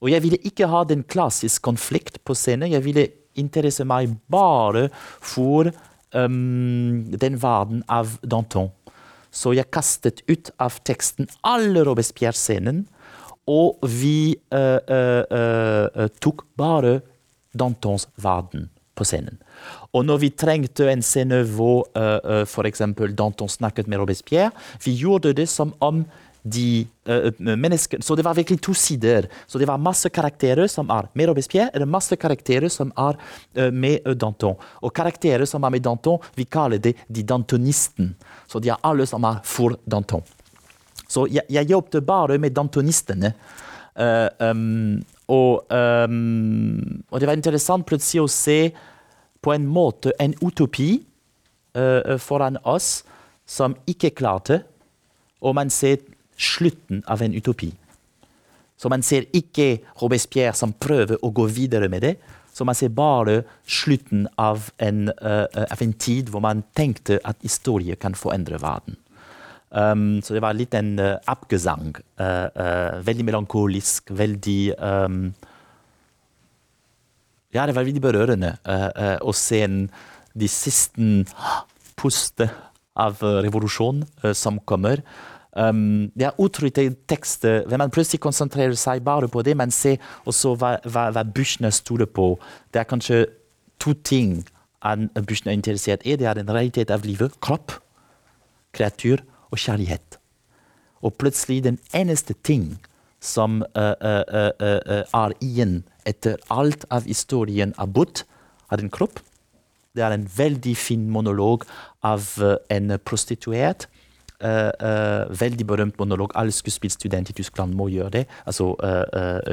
Og jeg ville ikke ha den klassiske konflikt på scenen. Jeg ville interesse meg bare for um, den verden av Danton. Så jeg kastet ut av teksten alle Robespierre-scenen og vi uh, uh, tok bare Dantons verden på scenen. Og når vi trengte en scene hvor uh, f.eks. Danton snakket med Robespierre, vi gjorde det som om de uh, mennesker, Så det var virkelig to sider. Så det var masse karakterer som er med Robespierre, eller masse karakterer som er uh, med Danton. Og karakterer som er med Danton, vi kaller det de dantonisten. Så de er alle som er for Danton. Så jeg, jeg jobbet bare med dantonistene. Uh, um, og, um, og, det var interessant plutselig å se på en måte en utopi uh, foran oss som ikke klarte, og man ser slutten av en utopi. Så man ser ikke Robespierre som prøver å gå videre med det. Så man ser bare slutten av en, uh, av en tid hvor man tenkte at historie kan forandre verden. Um, så det var litt en uh, abgesang. Uh, uh, veldig melankolisk, veldig um, Ja, det var veldig berørende å se de siste puste av revolusjonen som kommer. Um, det er utrolig tekster hvor man plutselig konsentrerer seg bare på det, men ser også hva, hva, hva Bushner stoler på. Det er kanskje to ting Bushner er interessert i. Det er en realitet av livet, kropp, kreatur og kjærlighet. Og plutselig den eneste ting som uh, uh, uh, er igjen etter alt av historien er bort, er en kropp. Det er en veldig fin monolog av en prostituert. veldig berømt monolog. Alle skuespillstudenter i Tyskland må gjøre det. Altså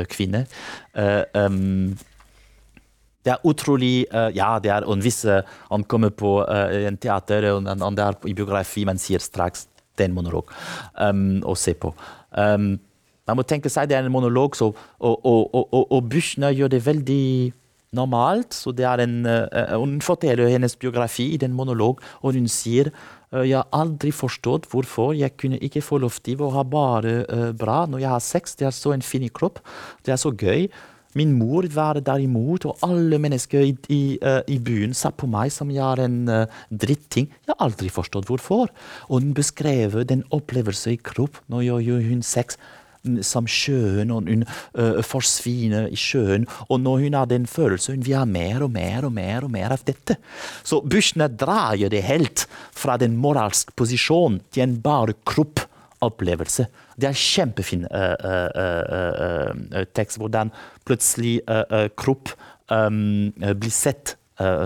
kvinner. Um, det er utrolig uh, Ja, det er en viss Han kommer på uh, en teater, og han er i biografi, men sier straks den monolog um, å se på. Um, man må tenke seg det er en monolog, så, og, og, og, og Buchner gjør det veldig normalt. så det er en, uh, Hun forteller hennes biografi i den monolog, og hun sier uh, jeg har aldri forstått hvorfor jeg kunne ikke få lov til å ha bare uh, bra når jeg har sex. Det er så en fin kropp. Det er så gøy. Min mor var derimot, og alle mennesker i, i, uh, i byen sa på meg som jeg er en uh, dritting. Jeg har aldri forstått hvorfor. Og hun beskrev den opplevelsen i kropp når jeg gjør hun sex mm, som sjøen, og hun uh, forsvinner i sjøen. Og når hun har den følelsen, hun vil ha mer og mer og mer og mer av dette. Så Bushner drar det helt fra den moralske posisjonen til en bare kropp opplevelse. Det er kjempefin uh, uh, uh, tekst, hvordan plutselig kropp um, blir sett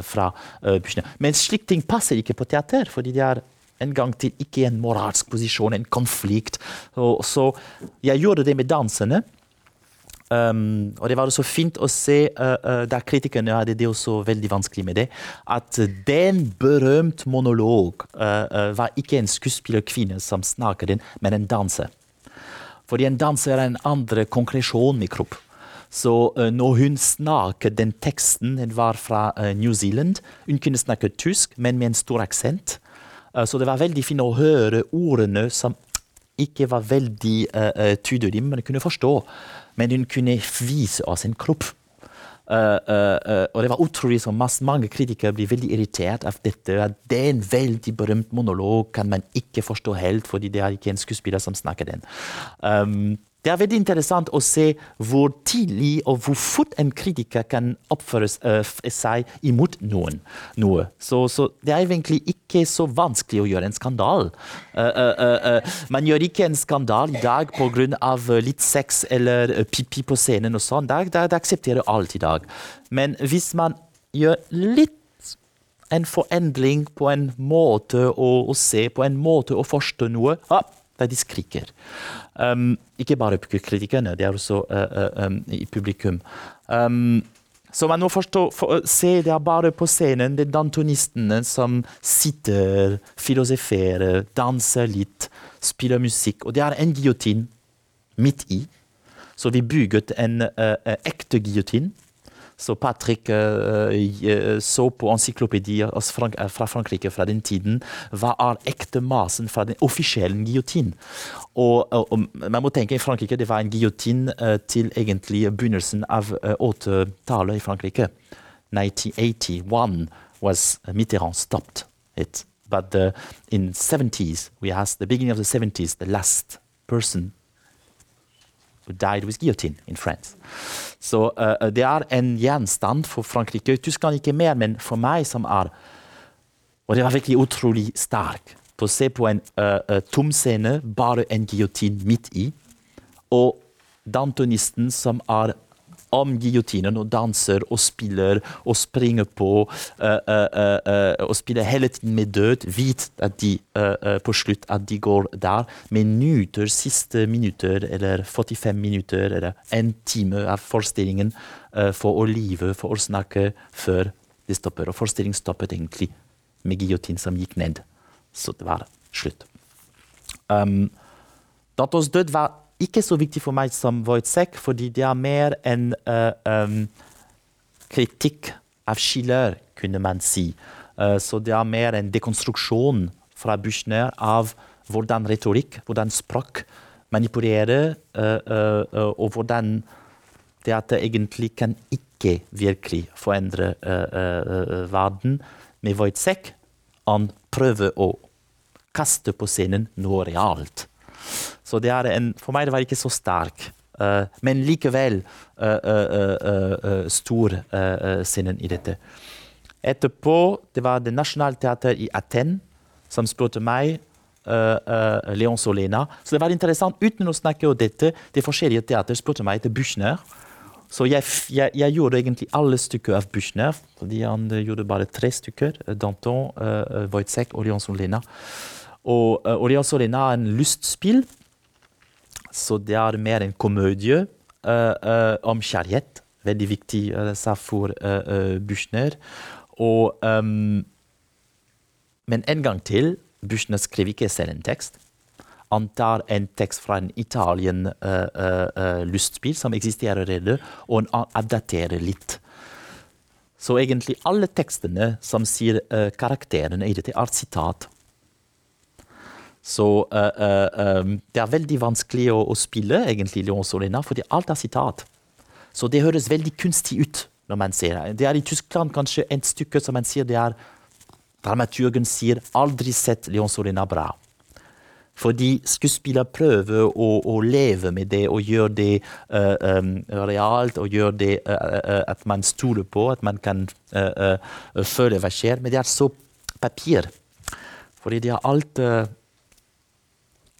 fra Buchner. Men slike ting passer ikke på teater, fordi det er en gang til ikke en moralsk posisjon, en konflikt. Og, så jeg gjorde det med dansene. Um, og det var også fint å se, uh, uh, da kritikerne hadde det også veldig vanskelig med det, at den berømt monolog uh, var ikke en skuespillerkvinne som snakket den, men en danser. Fordi en danser er en andre konkresjon i kropp. Så når hun snakket den teksten, den var fra New Zealand, hun kunne snakke tysk, men med en stor aksent. så det var veldig fint å høre ordene som ikke var veldig uh, tydelige, men kunne forstå men hun kunne vise oss en kropp. Uh, uh, uh, og det var utrolig så mange kritikere blir veldig irritert av dette. at Det er en veldig berømt monolog, kan man ikke forstå helt, fordi det er ikke en skuespiller som snakker den. Um, det er veldig interessant å se hvor tidlig og hvor fort en kritiker kan oppføre uh, seg imot noen. noe. Så, så, det er egentlig ikke så vanskelig å gjøre en skandal. Uh, uh, man gjør ikke en skandal i dag pga. litt sex eller pipi på scenen og sånn. Det, det, det aksepterer alt i dag. Men hvis man gjør litt en forendring på en måte å, å se, på en måte å forstå noe, ah, der de skriker. Um, ikke bare kritikerne, det er også uh, um, i publikum. Um, så man må forstå, for, se det er bare på scenen det er dantonistene som sitter, filosoferer, danser litt, spiller musikk. Og det er en giotin midt i. Så vi bygget en uh, ekte giljotin så Patrick uh, så på encyklopedier fra Frankrike fra den tiden. Hva er ekte masen fra den offisielle giljotin? Og, og, man må tenke i Frankrike det var en giotin til egentlig begynnelsen av åttetallet i Frankrike. 1981 was Mitterrand stopped it. But the, in 70s, we asked the beginning of the 70s, the last person who died with guillotine in France. Så uh, det er en gjenstand for Frankrike. Tyskland ikke mer, men for meg som er Og det var virkelig utrolig sterk å se på en uh, tom scene, bare en giljotin midt i, og dantonisten som er om giljotinen og danser og spiller og springer på uh, uh, uh, og spiller hele tiden med død, Vit at de på slutt at de går der. Minutter, siste minutter eller 45 minutter eller en time av forestillingen for å live, for å snakke før det stopper. Og forestillingen stoppet egentlig med giljotin som gikk ned. Så det var slutt. Um, Dantos død var ikke så viktig for meg som Wojtek, fordi det er mer en uh, um, kritikk av Schiller, kunne man si. Uh, så det er mer en dekonstruksjon fra Buchner av hvordan retorikk, hvordan språk manipulerer, uh, og hvordan teater egentlig kan ikke virkelig forandre verden. Med Wojtek han prøver å kaste på scenen noe realt. Så det er en, for meg det var ikke så sterk, uh, men likevel uh, uh, stor scenen i dette. Etterpå det var Det Nationaltheatret i Aten som spurte meg. Leon Solena. Så det var interessant, uten å snakke om dette, det forskjellige teater spurte meg etter Büchner. Så jeg, jeg, jeg, gjorde egentlig alle stykker av Büchner, fordi Han gjorde bare tre stykker. Danton, uh, Wojtek og Leon Solena. Og uh, er Solena er en lystspill, så det er mer en komedie uh, uh, om kjærlighet. Veldig viktig uh, for Buchner. Og, um, men en gang til, Buchner skriver ikke selv en tekst. Han tar en tekst fra en Italien lystspill som eksisterer allerede, og han adapterer litt. Så egentlig alle tekstene som sier karakterene i dette, er sitat så uh, uh, um, det er veldig vanskelig å, å spille egentlig Leon Solena, fordi alt er sitat. Så det høres veldig kunstig ut når man ser det. Det er i Tyskland kanskje et stykke som man sier det er Dramaturgen sier 'aldri sett Leon Solena bra'. Fordi skuespiller prøver å, å, leve med det og gjøre det uh, um, realt. Og gjøre det uh, at man stoler på, at man kan uh, føle hva skjer. Men det er så papir. Fordi det er alt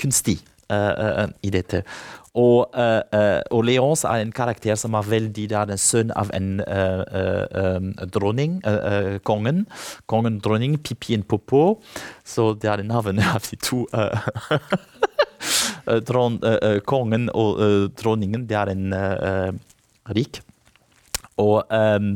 kunstig uh, i dette. Og, og, Leons er en karakter som er veldig Det er en sønn av en dronning, kongen. Kongen dronning, Pippin Popo. Så det er navnet av de to Dron, kongen og dronningen. Det er en rik. Og um,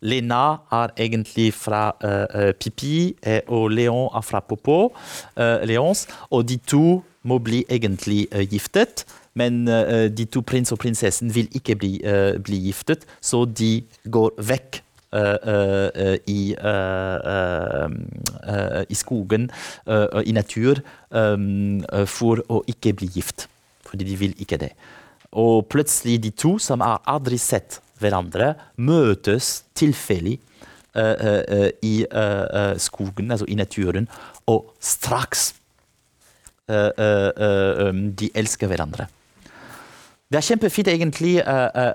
Lena er egentlig fra uh, Pippi, og Leon er fra Popo. Uh, Leons, og de to må bli egentlig uh, giftet. Men uh, de to prins og prinsessen vil ikke bli, uh, bli giftet, så de går vekk i, i, skogen, i natur, for å ikke bli gift. Fordi de vil ikke det. Og plutselig de to, som har aldri sett hverandre, møtes tilfeldig i skogen, altså i naturen, og straks Eh, eh, eh, de elsker hverandre. Det er kjempefint egentlig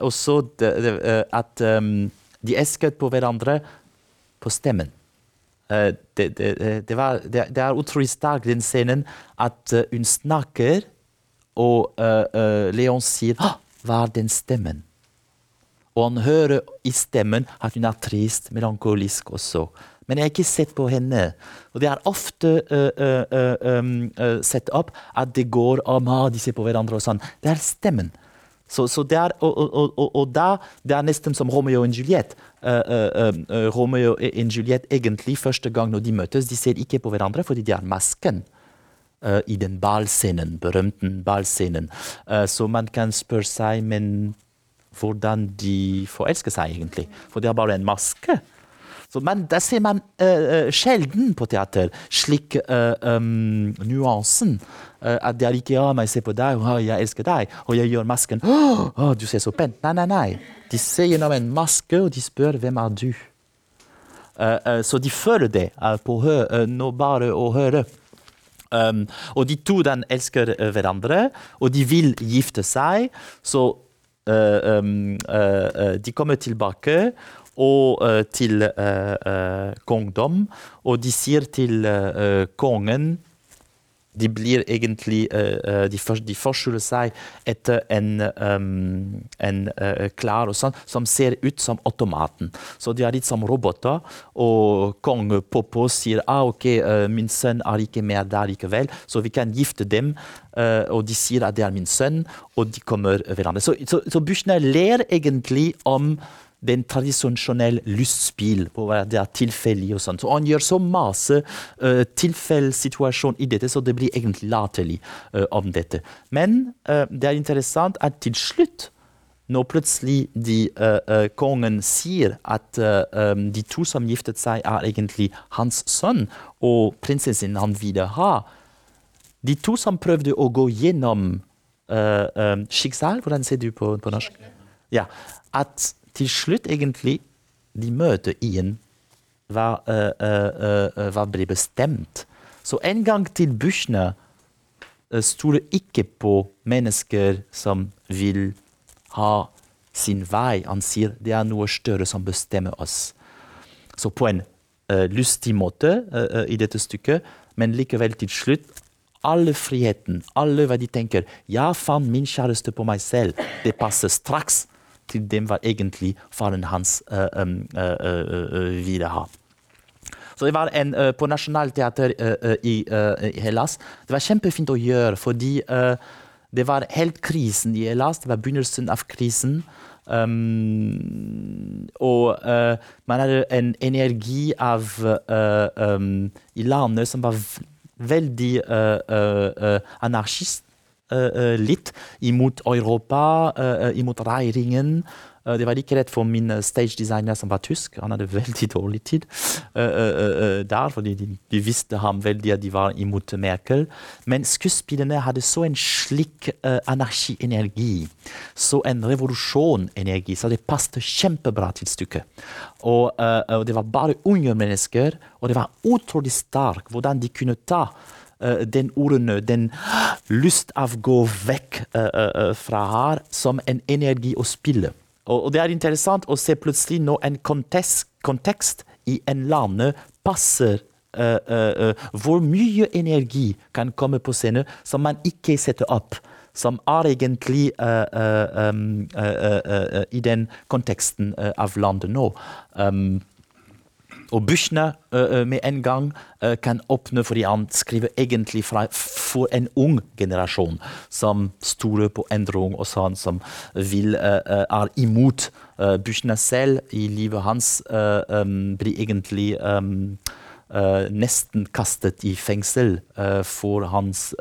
også at um, de elsket på hverandre på stemmen. Det, det, det, var, det, er utrolig sterk den scenen, at hun snakker, og Leon sier 'Hva er den stemmen?' Og han hører i stemmen at hun er trist, melankolisk også. Men jeg har ikke sett på henne. Og det er ofte uh, uh, sett opp at det går om ah, de ser på hverandre og sånn. Det er stemmen. Så, så det, er, og, og, og, og, da det er nesten som Romeo og Juliette. Romeo og Juliette egentlig første gang når de møtes, de ser ikke på hverandre fordi de har masken. I den ballscenen, berømte ballscenen. så man kan spørre seg men hvordan de forelsker seg egentlig. For de har bare en maske. Så men det ser man uh, sjelden på teater slik uh, um, nuansen. Uh, at det er ikke ja, jeg ser på deg, og jeg elsker deg, og jeg gjør masken. Oh, oh, du ser så pent. Nei, nei, nei. De ser gjennom en maske, og de spør hvem er du Så de føler det på nå bare å høre. Um, og de to den elsker hverandre, og de vil gifte seg. Så um, de kommer tilbake og uh, til uh, uh, kongdom. Og de sier til kongen de blir egentlig De, for, de forskjuller seg etter en, en klar sånn, som ser ut som automaten. Så de er litt som roboter. Og kong Popo sier ah, ok, min sønn er ikke mer der likevel, så vi kan gifte dem. og de sier at det er min sønn, og de kommer hverandre. Så, så, så Buchner ler egentlig om den tradisjonelle lystspill, hvor det er tilfeldig og sånn. Så han gjør så masse uh, tilfellssituasjon i dette, så det blir egentlig latterlig uh, om dette. Men uh, det er interessant at til slutt når plutselig de, uh, uh, kongen sier at uh, um, de to som giftet seg, er egentlig hans sønn, og prinsessen han vil ha De to som prøvde å gå gjennom um, skiksal, hvordan ser du på, på norsk? Ja, At til slutt egentlig de møter igjen hva, hva blir bestemt. Så en gang til Bushner stoler ikke på mennesker som vil ha sin vei. Han sier det er noe større som bestemmer oss. Så på en uh, lystig måte uh, i dette stykket, men likevel til slutt alle friheten, alle hva de tenker. Jeg fant min kjæreste på meg selv. Det passer straks til dem var egentlig faren hans uh, ville ha. Så det var en, På Nationaltheatret i, i Hellas. Det var kjempefint å gjøre, fordi det var helt krisen i Hellas. Det var begynnelsen av krisen. Um, og uh, man hadde en energi av uh, um, i landet som var veldig uh, anarkist. Litt imot Europa, imot regjeringen. Eh, det var ikke rett for min eh, stage designer som var tysk. Han hadde veldig dårlig tid uh, der, fordi de, de, visste ham veldig at de var imot Merkel. Men skuespillerne hadde så en slik anarkienergi, så en revolusjonenergi, så det passet kjempebra til stykket. Og, og, det var bare unge mennesker, og det var utrolig sterkt hvordan de kunne ta den ordene, den lyst av å gå vekk fra her, som en energi å spille. Og, det er interessant å se plutselig nå en kontekst, kontekst i en landet passer uh, uh, uh, hvor mye energi kan komme på scenen som man ikke setter opp. Som er egentlig um, i den konteksten av landet nå. Um, og Büchner uh, med en gang uh, kan åpne fordi han skriver egentlig fra, for en ung generasjon som stoler på endring og sånn, som vil, uh, er imot. Büchner selv i livet hans um, blir egentlig um, nesten kastet i fengsel for hans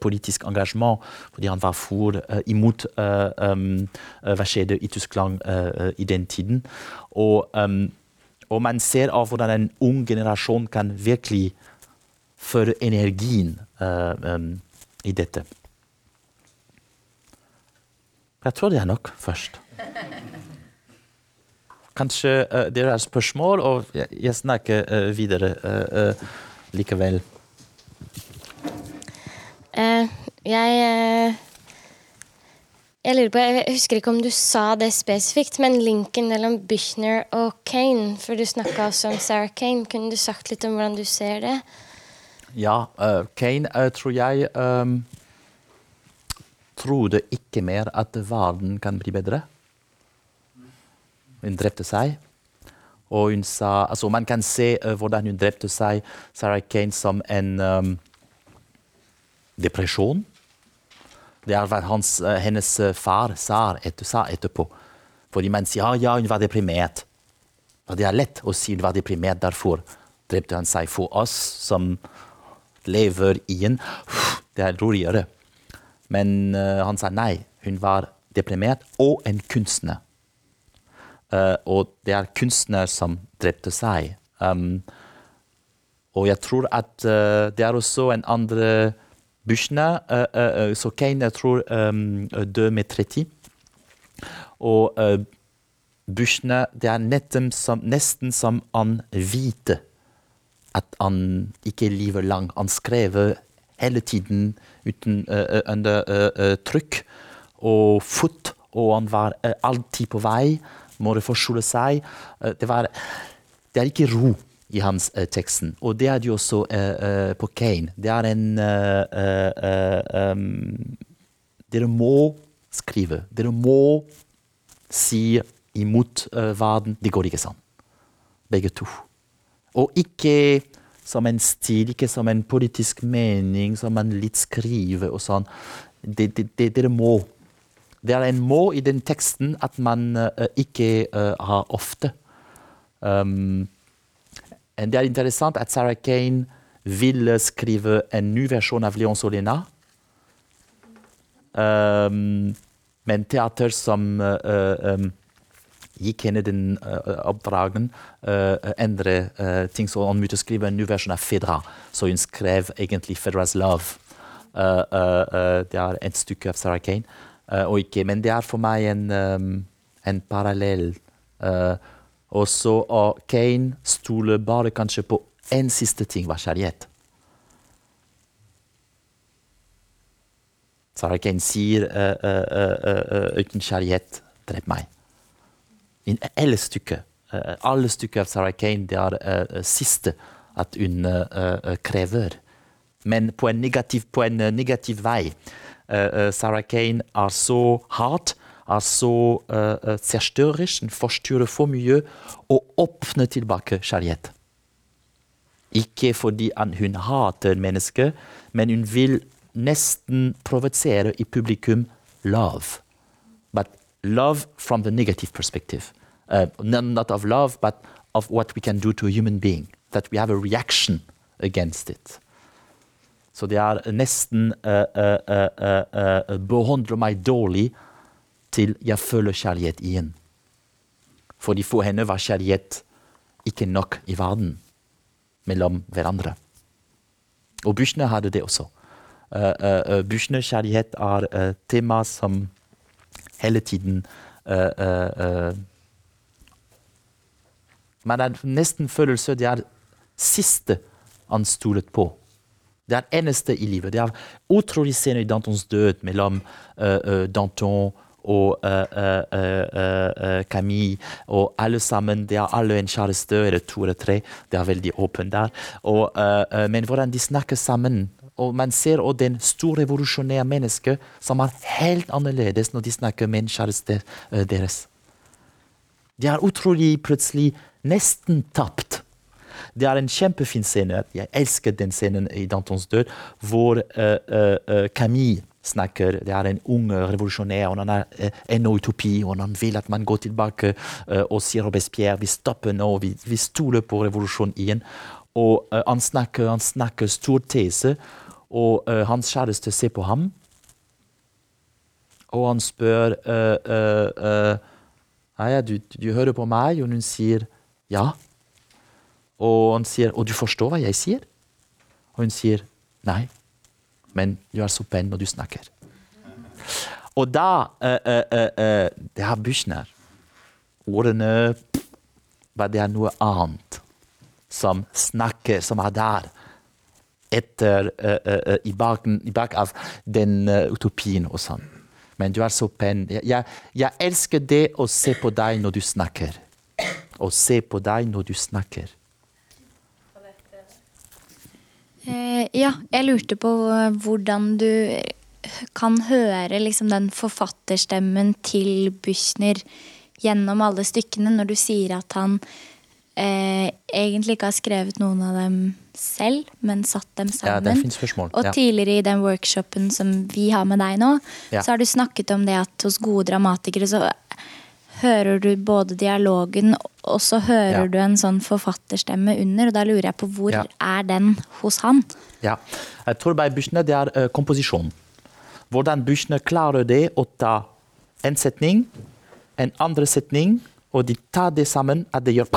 politiske engasjement, fordi han var for imot um, hva skjedde i Tyskland i den tiden. Og og man ser av hvordan en ung generasjon kan virkelig føre energien uh, um, i dette. Jeg tror det er nok først. Kanskje uh, dere har spørsmål, og jeg, snakker uh, videre likevel. jeg jeg lurer på, jeg husker ikke om du sa det spesifikt, men linken mellom Bichner og Kane, for du snakka også om Sarah Kane. Kunne du sagt litt om hvordan du ser det? Ja, uh, Kane uh, tror jeg um, trodde ikke mer at verden kan bli bedre. Hun drepte seg. Og hun sa Altså, man kan se uh, hvordan hun drepte seg, Sarah Kane, som en um, depresjon det er hans, eh, hennes eh, far sa, etter, sa etterpå. Fordi man sier ja, ja, hun var deprimert. Og det er lett å si hun var deprimert, derfor drepte han seg for oss som lever i en Det er roligere. Men uh, han sa nei, hun var deprimert og en kunstner. Uh, og det er kunstner som drepte seg. Um, og jeg tror at uh, det er også en andre Bushna, uh, uh, så Kane jeg tror døde med 30. Og uh, Bushna, det er som, nesten som han vite at han ikke lever lang. Han skrev hele tiden uten, uh, under uh, trykk og fot, og han var alltid på vei, måtte forskjule seg. det, var, det er ikke ro i hans uh, teksten. Og det er det jo også uh, på Kane. Det er en um, Dere må skrive. Dere må si imot verden. Det går ikke sånn. Begge to. Og ikke som en stil, ikke som en politisk mening, som man litt skriver og sånn. Dere må Det er en må i den teksten at man uh, ikke uh, har ofte. Um, det er interessant at Sarah Kane ville skrive en ny versjon av Leon Solena. Um, men teater som uh, um, gikk henne den uh, oppdragen, uh, endre ting. Så hun måtte skrive en ny versjon av Fedra. Så hun skrev egentlig Fedra's Love. det er et stykke av Sarah Kane. og ikke, men det er for meg en, um, en parallell. Og så og Kane stoler bare kanskje på én siste ting, var kjærlighet. Sarah Kane sier uten kjærlighet, drep meg. I alle stykker. alle stykker av Sarah Kane det er uh, siste at hun uh, krever. Men på en negativ, på en negativ vei. Sarah Kane er så hard, er uh, zerstørerisk, hun forstyrrer for mye og åpner tilbake kjærlighet. Ikke fordi hun hater mennesker, men hun vil nesten provosere i publikum love. But love from the negative perspective. Uh, not of love, but of what we can do to a human being. That we have a reaction against it. Så det er nesten uh, uh, behandler meg dårlig til jeg føler kjærlighet igjen. Fordi for henne var kjærlighet ikke nok i verden mellom hverandre. Og Buchner hadde det også. Uh, uh, Buchner kjærlighet er uh, tema som hele tiden Man har nesten følelse det er siste han stolet på. Det er eneste i livet. Det er utrolig scener i Dantons død mellom Danton og Camille og alle sammen. De har alle en kjæreste eller to eller tre. Det er veldig åpent der. Og, men hvordan de snakker sammen og man ser også den store revolusjonære mennesket som er helt annerledes når de snakker med en kjæreste deres. De er utrolig plutselig nesten tapt. Det er en kjempefin scene. Jeg elsker den scenen i Dantons død, hvor uh, uh, Camille snakker. Det er en ung revolusjonær, og han er uh, en utopi, og han vil at man går tilbake og sier Robespierre vi stopper nå, vi, vi stoler på revolusjonen igjen. Og han snakker, han snakker stor tese, og hans kjæreste ser på ham. Og han spør ja, du, du hører på meg, og hun sier ja. Og han sier Og du forstår hva jeg sier? Og hun sier nei. Men du er så pen når du snakker. Og da uh, uh, uh, Det har Büchner. Ordene Det er noe annet som snakker, som er der. Etter i, bak, i bak av den utopien og sånn. Men du er så pen. Jeg, jeg elsker det å se på deg når du snakker Å se på deg når du snakker. Eh, ja, jeg lurte på eh, hvordan du kan høre liksom den forfatterstemmen til Büchner gjennom alle stykkene, når du sier at han eh, egentlig ikke har skrevet noen av dem selv, men satt dem sammen. Ja. Og tidligere i den workshopen som vi har med deg nå, ja. så har du snakket om det at hos gode dramatikere så hører du både dialogen, og så hører ja. du en sånn forfatterstemme under. Og da lurer jeg på hvor ja. er den hos han? Ja, jeg tror bei Buchner det er uh, komposisjon. Hvordan Buchner klarer det å ta en setning, en andre setning, og de tar det sammen, at det gjør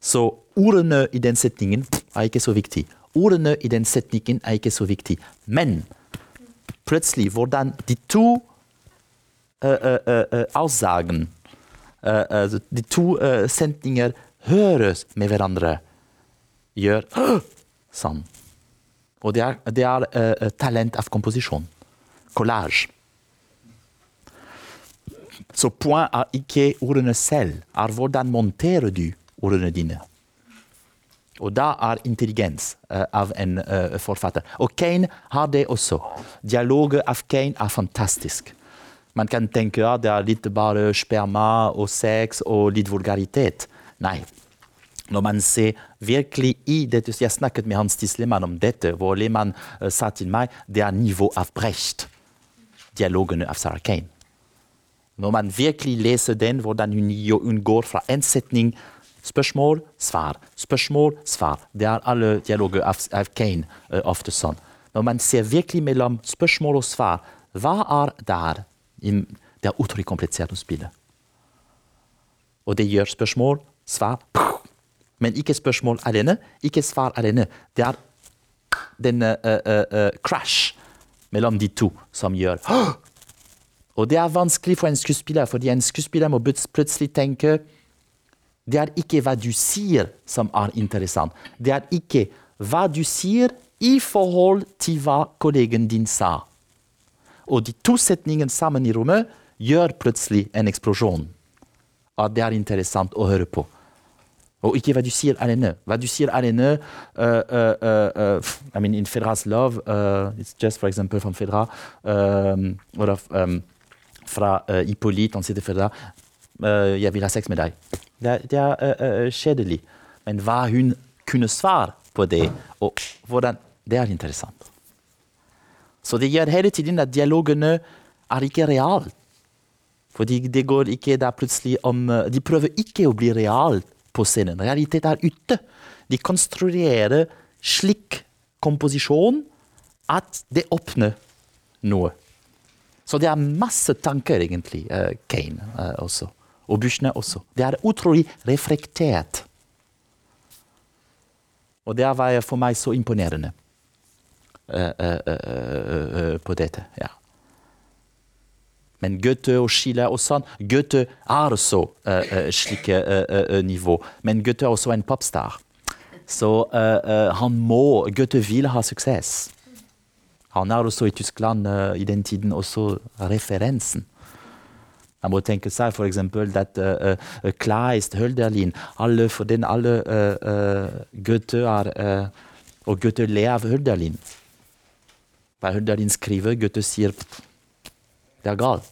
Så ordene i den setningen er ikke så viktig. Ordene i den setningen er ikke så viktig. Men plutselig hvordan de to Aussagen, also die to setninger høres med hverandre, gjør sånn. Og det er, det er talent av komposisjon. Collage. Så point er ikke ordene selv, er hvordan monterer du ordene dine. Og da er intelligens uh, av en uh, forfatter. Og Kane har det også. Dialogen av Kane er fantastisk. Man kan tenke at det er litt bare sperma og sex og litt vulgaritet. Nei. Når man ser virkelig i dette Jeg snakket med Hans Tislemann om dette, hvor Lehmann uh, sa til meg det er nivå av Brecht. dialogene av Sarah Kane. Når man virkelig leser den, hvordan hun, hun går fra en setning Spørsmål, svar. Spørsmål, svar. Det er alle dialoger av, av Kane uh, ofte sånn. Når man ser virkelig mellom spørsmål og svar, hva er der? Det er utrolig komplisert å spille. Og det gjør spørsmål, svar Men ikke spørsmål alene, ikke svar alene. Det er den uh, uh, crash mellom de to som gjør Og det er vanskelig for en skuespiller, fordi en skuespiller må plutselig tenke det er ikke hva du sier som er interessant. Det er ikke hva du sier i forhold til hva kollegen din sa. Og de to setningene sammen i rommet gjør plutselig en eksplosjon. At det er interessant å høre på. Og ikke hva du sier alene. Hva du sier alene uh, uh, uh, I mean, In Fedras love, it's just for example from Fedra, um, um, fra Hippolyte, han sier til Fedra 'Jeg vil ha sex med deg'. Det, det er uh, uh, kjedelig. Men hva hun kunne svare på det, og hvordan Det er interessant. Så det gjør hele tiden at dialogene er ikke reale. Fordi det går ikke da plutselig om De prøver ikke å bli reale på scenen. Realitet er ute. De konstruerer slik komposisjon at det åpner noe. Så det er masse tanker, egentlig, uh, Kane uh, også og Bushne også. Det er utrolig reflektert. Og det var for meg så imponerende på dette. ja. Men Goethe og Schiller og sånn Goethe er også slike nivå. Men Goethe er også en popstar. Så han må Goethe vil ha suksess. Han er også i Tyskland i den tiden også referensen. Man må tenke seg f.eks. at uh, uh, Kleist, Hölderlin alle, for den alle uh, Goethe er Og Goethe ler av Hölderlin. Hva Hølderlin skriver, Goethe sier det er galt.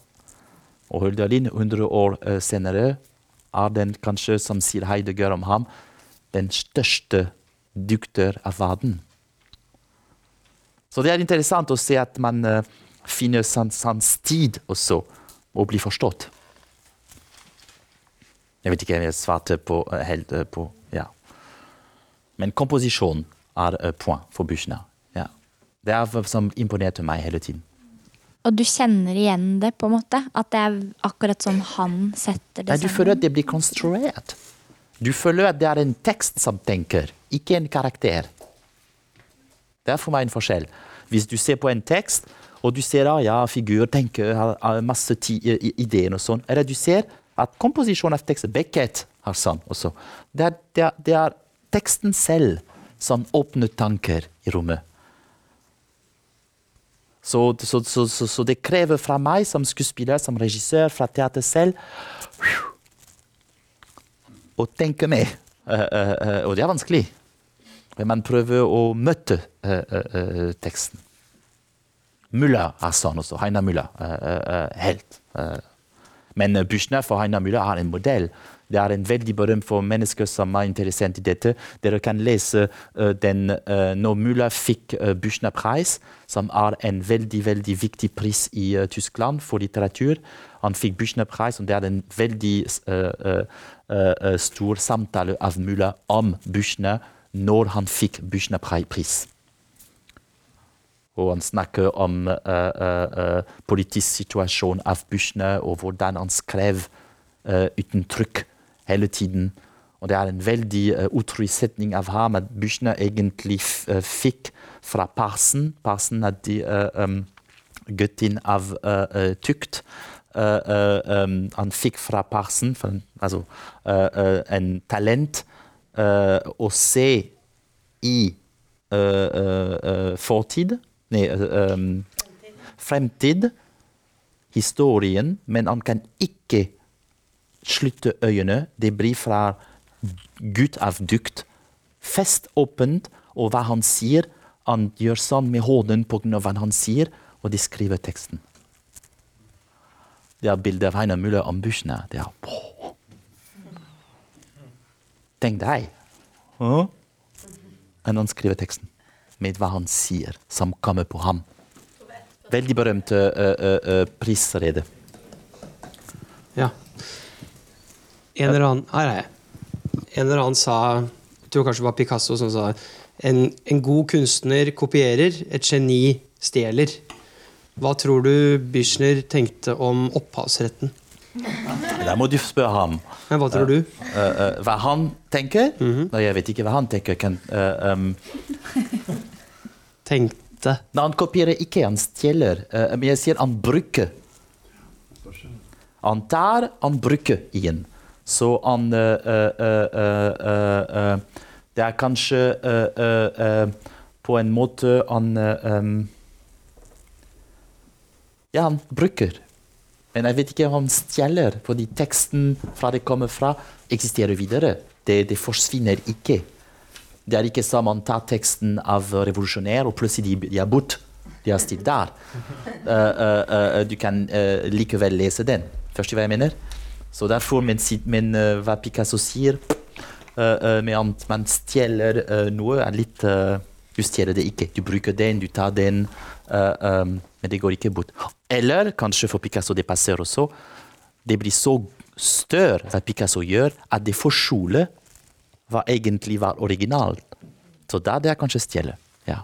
Og Hølderlin, 100 år senere, er den kanskje, som sier Heidegger om ham, den største dukter av verden. Så det er interessant å se at man finner sans, tid også og bli forstått. Jeg vet ikke om jeg svarte på, eh, helt eh, på ja. Men komposisjon er point for Buchner. Det er som imponerte meg hele tiden. Og du kjenner igjen det, på en måte? At det er akkurat sånn han setter det sammen? Du føler at det blir konstruert. Du føler at det er en tekst som tenker, ikke en karakter. Det er for meg en forskjell. Hvis du ser på en tekst, og du ser ah, ja, figur, tenker, har masse ideer og sånn. Eller du ser at komposisjonen av teksten Beckett har sånn også. Det er, det, er, det er, teksten selv som åpner tanker i rommet. Så, så, så, så, det krever fra meg som skuespiller, som regissør, fra teater selv å tenke med. Og det er vanskelig. Men man prøver å møte teksten. Mulla er sånn også. Heiner Müller. helt. Men Buchner for Heiner Müller har en modell. Det er en veldig berømt for mennesker som er interessert i dette. Dere kan lese uh, den uh, når Müller fikk uh, Buchner-pris, som er en veldig veldig viktig pris i uh, Tyskland for litteratur. Han fikk Buchner-pris, og det er en veldig stor samtale av Müller om Buchner når han fikk Buchner-pris. Og han snakker om uh, uh, politisk situasjon av Büchner, og hvordan han skrev uten trykk hele tiden. Og det er en veldig uh, utrolig setning av ham at Büchner egentlig fikk fra Parsen. Parsen er de, um, guttin av tukt. Um, han fikk fra Parsen for, altså, en talent å se i fortid nei, um, fremtid, historien, men han kan ikke slutte øynene. Det blir fra Gud av dykt. Feståpent, og hva han sier. Han gjør sånn med hånden pga. hva han sier, og de skriver teksten. Det er bilde av Heiner Müller om Buchner. Det er oh. Tenk deg! Huh? Men han skriver teksten med hva han sier, som kommer på ham. Veldig berømte uh, uh, prisrede. Ja. En eller annen Her er jeg. En eller annen sa Jeg tror kanskje det var Picasso som sa en, en god kunstner kopierer, et geni stjeler. Hva tror du Bischner tenkte om opphavsretten? Der må du spørre ham. Men hva tror du? Uh, uh, hva han tenker? Mhm. Nei, jeg vet ikke hva han tenker. Kan, uh, um, Tenkte Nei, han kopierer ikke, han stjeler. Uh, men jeg sier han bruker. Han tar, han bruker igjen. Så han uh, uh, Det er kanskje på en måte han Ja, han bruker. Men jeg vet ikke om han stjeler, fordi teksten fra det kommer fra, eksisterer videre. Det, det forsvinner ikke. Det er ikke som man tar teksten av revolusjonær, og plutselig de, de er borte. De er stilt der. Uh, du kan likevel lese den. Først i hva jeg mener? Så derfor, men, men hva Picasso sier med at man stjeler noe, er litt Du stjeler det ikke. Du bruker den, du tar den, um, men det går ikke bort. Eller kanskje for Picasso det passer også. Det blir så større hva Picasso gjør, at det forskjuler hva egentlig var originalt. Så da det er kanskje stjele. Ja.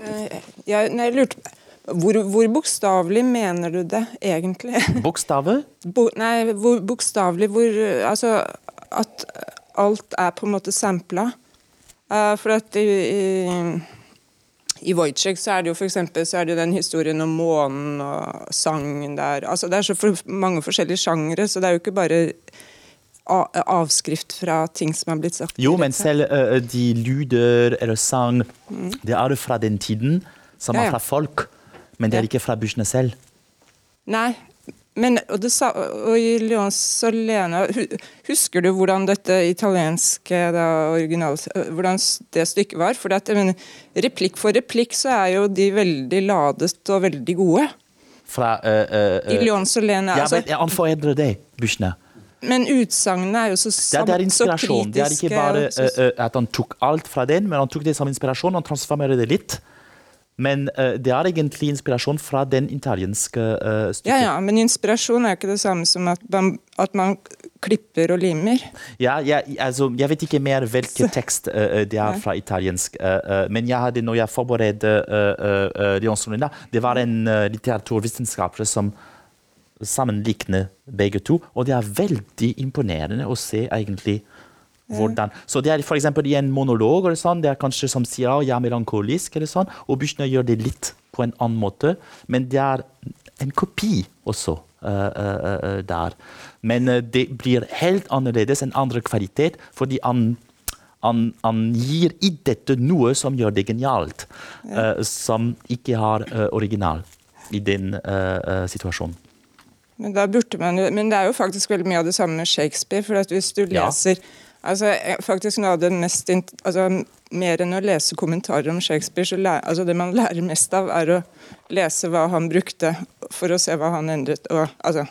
Jeg, nei, jeg lurte Hvor, hvor bokstavelig mener du det egentlig? Bokstave? Bo, nei, hvor bokstavelig hvor Altså at alt er på en måte sampla. Uh, for at i, i, i Wojciech så er det jo for eksempel, så er det jo den historien om månen og sangen der. Altså Det er så for, mange forskjellige sjangre, så det er jo ikke bare avskrift fra ting som har blitt sagt. Jo, men selv uh, de lyder eller sang, det er fra den tiden, som Ja, er fra folk. Men det er ikke fra bussene selv. Nei, men og, det sa, og i Leon Solena Husker du hvordan dette italienske da, original, hvordan det stykket var? For at, mener, replikk for replikk så er jo de veldig ladet og veldig gode. Fra uh, uh, I Leon Solena. Ja, altså, men han foredrer det, Bushne. Men utsagnene er jo så, Det, det er inspirasjon. Det er ikke bare uh, at han tok alt fra den, men han tok det som inspirasjon og transformerte det litt. Men uh, det er egentlig inspirasjon fra den italienske uh, stykket. ja, ja, men inspirasjon er ikke det samme som at man, at man klipper og limer. Ja, ja, altså, jeg vet ikke mer hvilken tekst uh, det er fra italiensk, men jeg hadde, når jeg forberedte uh, uh, Leon Solina, det var en litteraturvitenskaper som sammenlikner begge to, og det er veldig imponerende å se egentlig hvordan Så det er eksempel i en monolog eller sånn, det er kanskje som sier at jeg er melankolisk, eller sånn, og Bushner gjør det litt på en annen måte, men det er en kopi også uh, uh, uh, der. Men det blir helt annerledes, en andre kvalitet, fordi han, han, han gir i dette noe som gjør det genialt, som ikke har original i den situasjonen. Men, man men det er jo faktisk veldig mye av det samme med Shakespeare. for hvis du Ja. leser altså eh, faktisk noe av det mest altså, Mer enn å lese kommentarer om Shakespeare, så lærer, altså det man lærer mest av, er å lese hva han brukte, for å se hva han endret. Og, altså,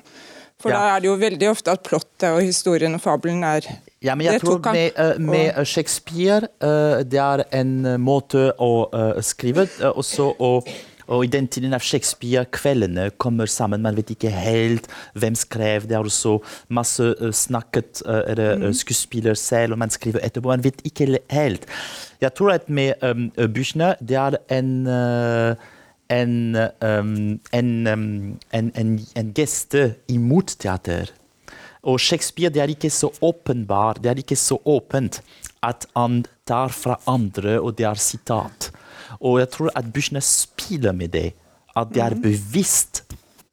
for Ja. da er det jo veldig ofte at plottet og historien og fabelen er Ja, men jeg tror med, eh, med eh, Shakespeare eh, det er en måte å skrive og også å og I den tiden av Shakespeare, kveldene kommer sammen, man vet ikke helt hvem skrev. Det er også masse snakket eller eh, skuespiller selv, og man skriver etterpå. Man vet ikke helt. Jeg tror at med um, Büchner, det er en en, um, en, um, en, en, en geste imot teater. Og Shakespeare det er ikke så åpenbar, det er ikke så åpent at han tar fra andre, og det er sitat. Og jeg tror at Buchner spiller med det. At det er bevisst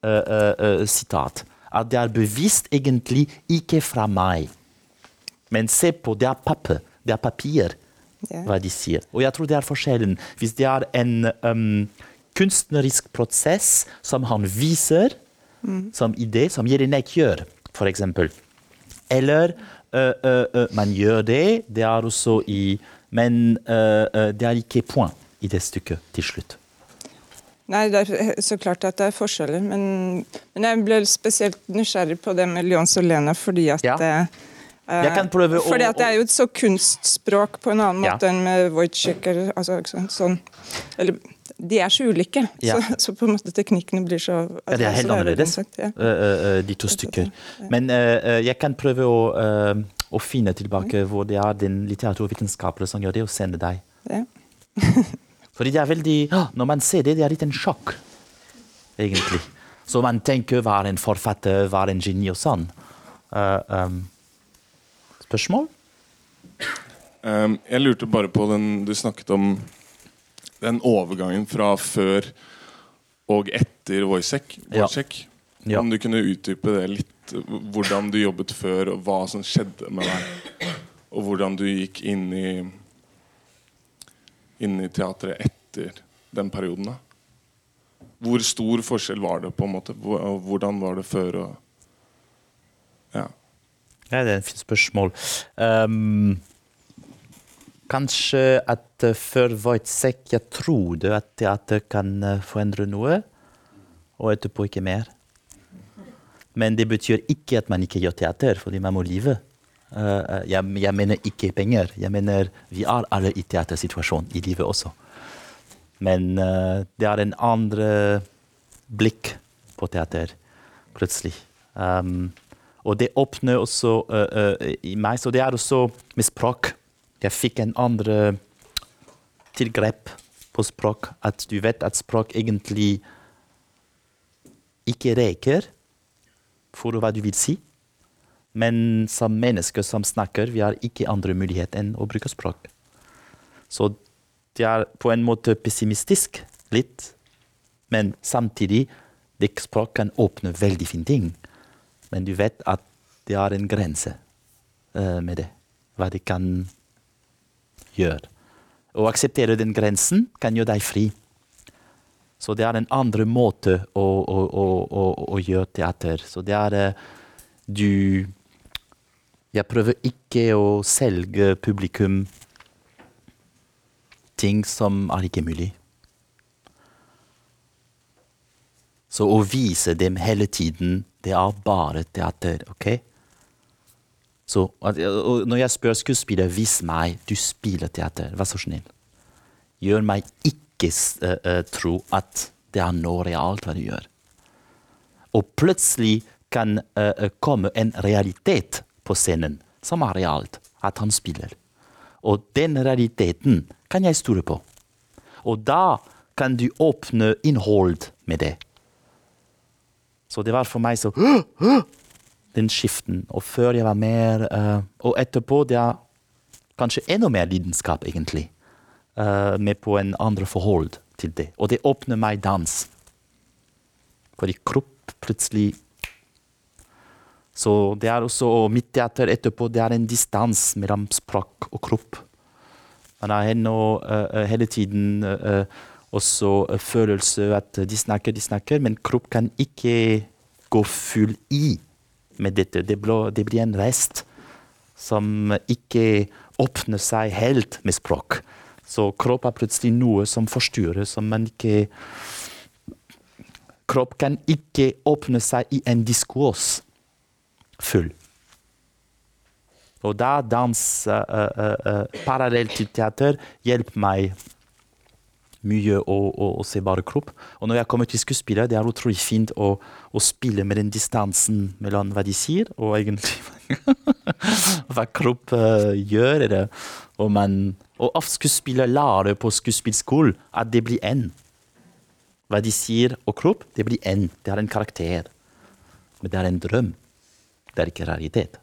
uh, uh, sitat. At det er bevisst egentlig ikke fra meg. Men se på, det er papir. Det er papir, hva de sier. Og jeg tror det er forskjellen. Hvis det er en um, kunstnerisk prosess som han viser som idé, som Jelinek gjør, for eksempel. Eller uh, uh, uh, man gjør det, det er også i Men det er ikke point i det stykket til slutt. Nei, det er så klart at det er forskjeller, men, men jeg ble spesielt nysgjerrig på det med Leon Solena, fordi at Ja. eh, Eh, å- Fordi at det er jo et så kunstspråk på en annen Ja. måte enn med Wojciecher. Altså, sånn, eller, de er så ulike, Ja. så, så på en måte teknikkene blir så Ja, det er helt annerledes, ja. eh, de to stykker. Men eh, jeg kan prøve å, uh, å finne tilbake hvor det er den litteraturvitenskapelige som gjør det, og sende deg. Ja. Fordi det er veldig Når man ser det, det er litt en sjokk, egentlig. Så man tenker hva er en forfatter, hva er en geni og sånn. Uh, um, spørsmål? Um, jeg lurte bare på den du snakket om den overgangen fra før og etter Wojciech. Ja. Ja. Om du kunne utdype det litt, hvordan du jobbet før, og hva som skjedde med deg. Og hvordan du gikk inn i, inn i teatret etter den perioden. da. Hvor stor forskjell var det, på en måte? Hvordan var det før og Ja. Ja, det er et fint spørsmål. Um, kanskje at uh, før Wojciech jeg trodde at teater kan uh, forandre noe, og etterpå ikke mer. Men det betyr ikke at man ikke gjør teater, fordi man må leve. Uh, jeg, jeg mener ikke penger. Jeg mener vi er alle i teatersituasjon i livet også. Men uh, det er en andre blikk på teater, plutselig. Um, og det åpner også uh, uh, i meg, så det er også med språk. Jeg fikk en andre tilgrep på språk. At du vet at språk egentlig ikke reker for hva du vil si. Men som mennesker som snakker, vi har ikke andre mulighet enn å bruke språk. Så det er på en måte pessimistisk litt, men samtidig det språk kan åpne veldig fine ting. Men du vet at det er en grense uh, med det. Hva det kan gjøre. Å akseptere den grensen kan gjøre deg fri. Så det er en andre måte å, å, å, å, gjøre teater. Så det er uh, du Jeg prøver ikke å selge publikum ting som er ikke mulig. Så å vise dem hele tiden, det er bare teater, OK? Så når jeg spør skuespiller, vis meg du spiller teater, vær så snill. Gjør meg ikke uh, tro at det er noe realt hva du gjør. Og plutselig kan eh, komme en realitet på scenen som er realt, at han spiller. Og den realiteten kan jeg stole på. Og da kan du åpne innhold med det. Så det var for meg så Den skiften. Og før jeg var mer uh, Og etterpå det er kanskje enda mer lidenskap, egentlig. Uh, med på en andre forhold til det. Og det åpner meg dans. Fordi kropp plutselig Så det er også og mitt teater etterpå, det er en distanse mellom språk og kropp. Man har ennå eh, eh, hele tiden eh, også følelse at de snakker, de snakker, men kropp kan ikke gå full i med dette. Det, blir, det blir en rest som ikke åpner seg helt med språk. Så kropp er plutselig noe som forstyrrer, som man ikke Kropp kan ikke åpne seg i en diskurs full. Og da dans uh, uh, uh, parallelt til teater hjelper meg mye å, å, å se bare kropp. Og når jeg kommer til skuespillere, det er utrolig fint å, å spille med den distansen mellom hva de sier, og egentlig hva kropp uh, gjør. Det. Og, man, og av skuespillere lærer på skuespillskolen at det blir én. Hva de sier og kropp, det blir én. Det er en karakter. Men det er en drøm. Det er ikke raritet.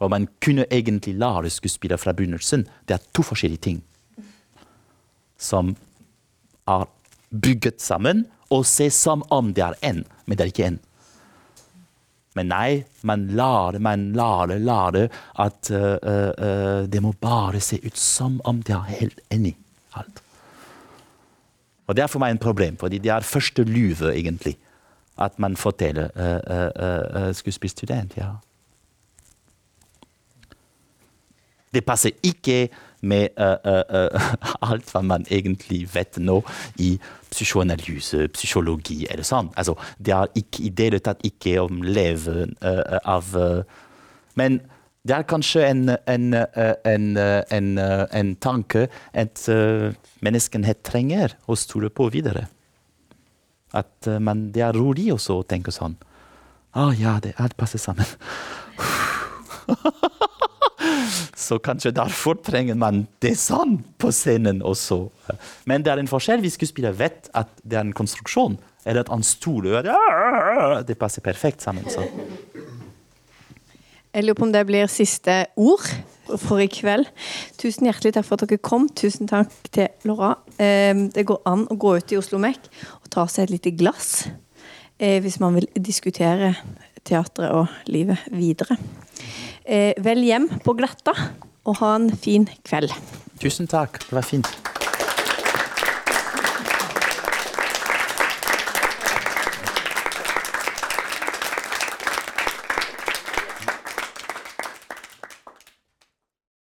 Og man kunne egentlig lære skuespillere fra begynnelsen. Det er to forskjellige ting som er bygget sammen og ses som om det er én, men det er ikke én. Men nei, man lærer, man lærer, lærer at uh, uh, det må bare se ut som om det er helt enig. Alt. Og det er for meg en problem, fordi det er første lyve, egentlig. At man forteller uh, uh, skuespillstudent. ja. Det passer ikke med alt hva man egentlig vet nå i psykoanalyse, psykologi eller sånn. Altså, det er ikke i det hele tatt ikke om leven av Men det er kanskje en, en, en, en, tanke at menneskenhet trenger å stole på videre. At men det er rolig også å tenke sånn. Å ah, ja, det, alt passer sammen. Så kanskje derfor trenger man det sånn på scenen også. Men det er en forskjell hvis skuespiller vet at det er en konstruksjon, eller at han stoler Det passer perfekt sammen. Så. Jeg lurer på om det blir siste ord for i kveld. Tusen hjertelig takk for at dere kom. Tusen takk til Laura. Ehm, det går an å gå ut i Oslo Mek og ta seg et lite glass eh, hvis man vil diskutere teatret og livet videre. Eh, vel hjem på glatta, og ha en fin kveld. Tusen takk. Det var fint.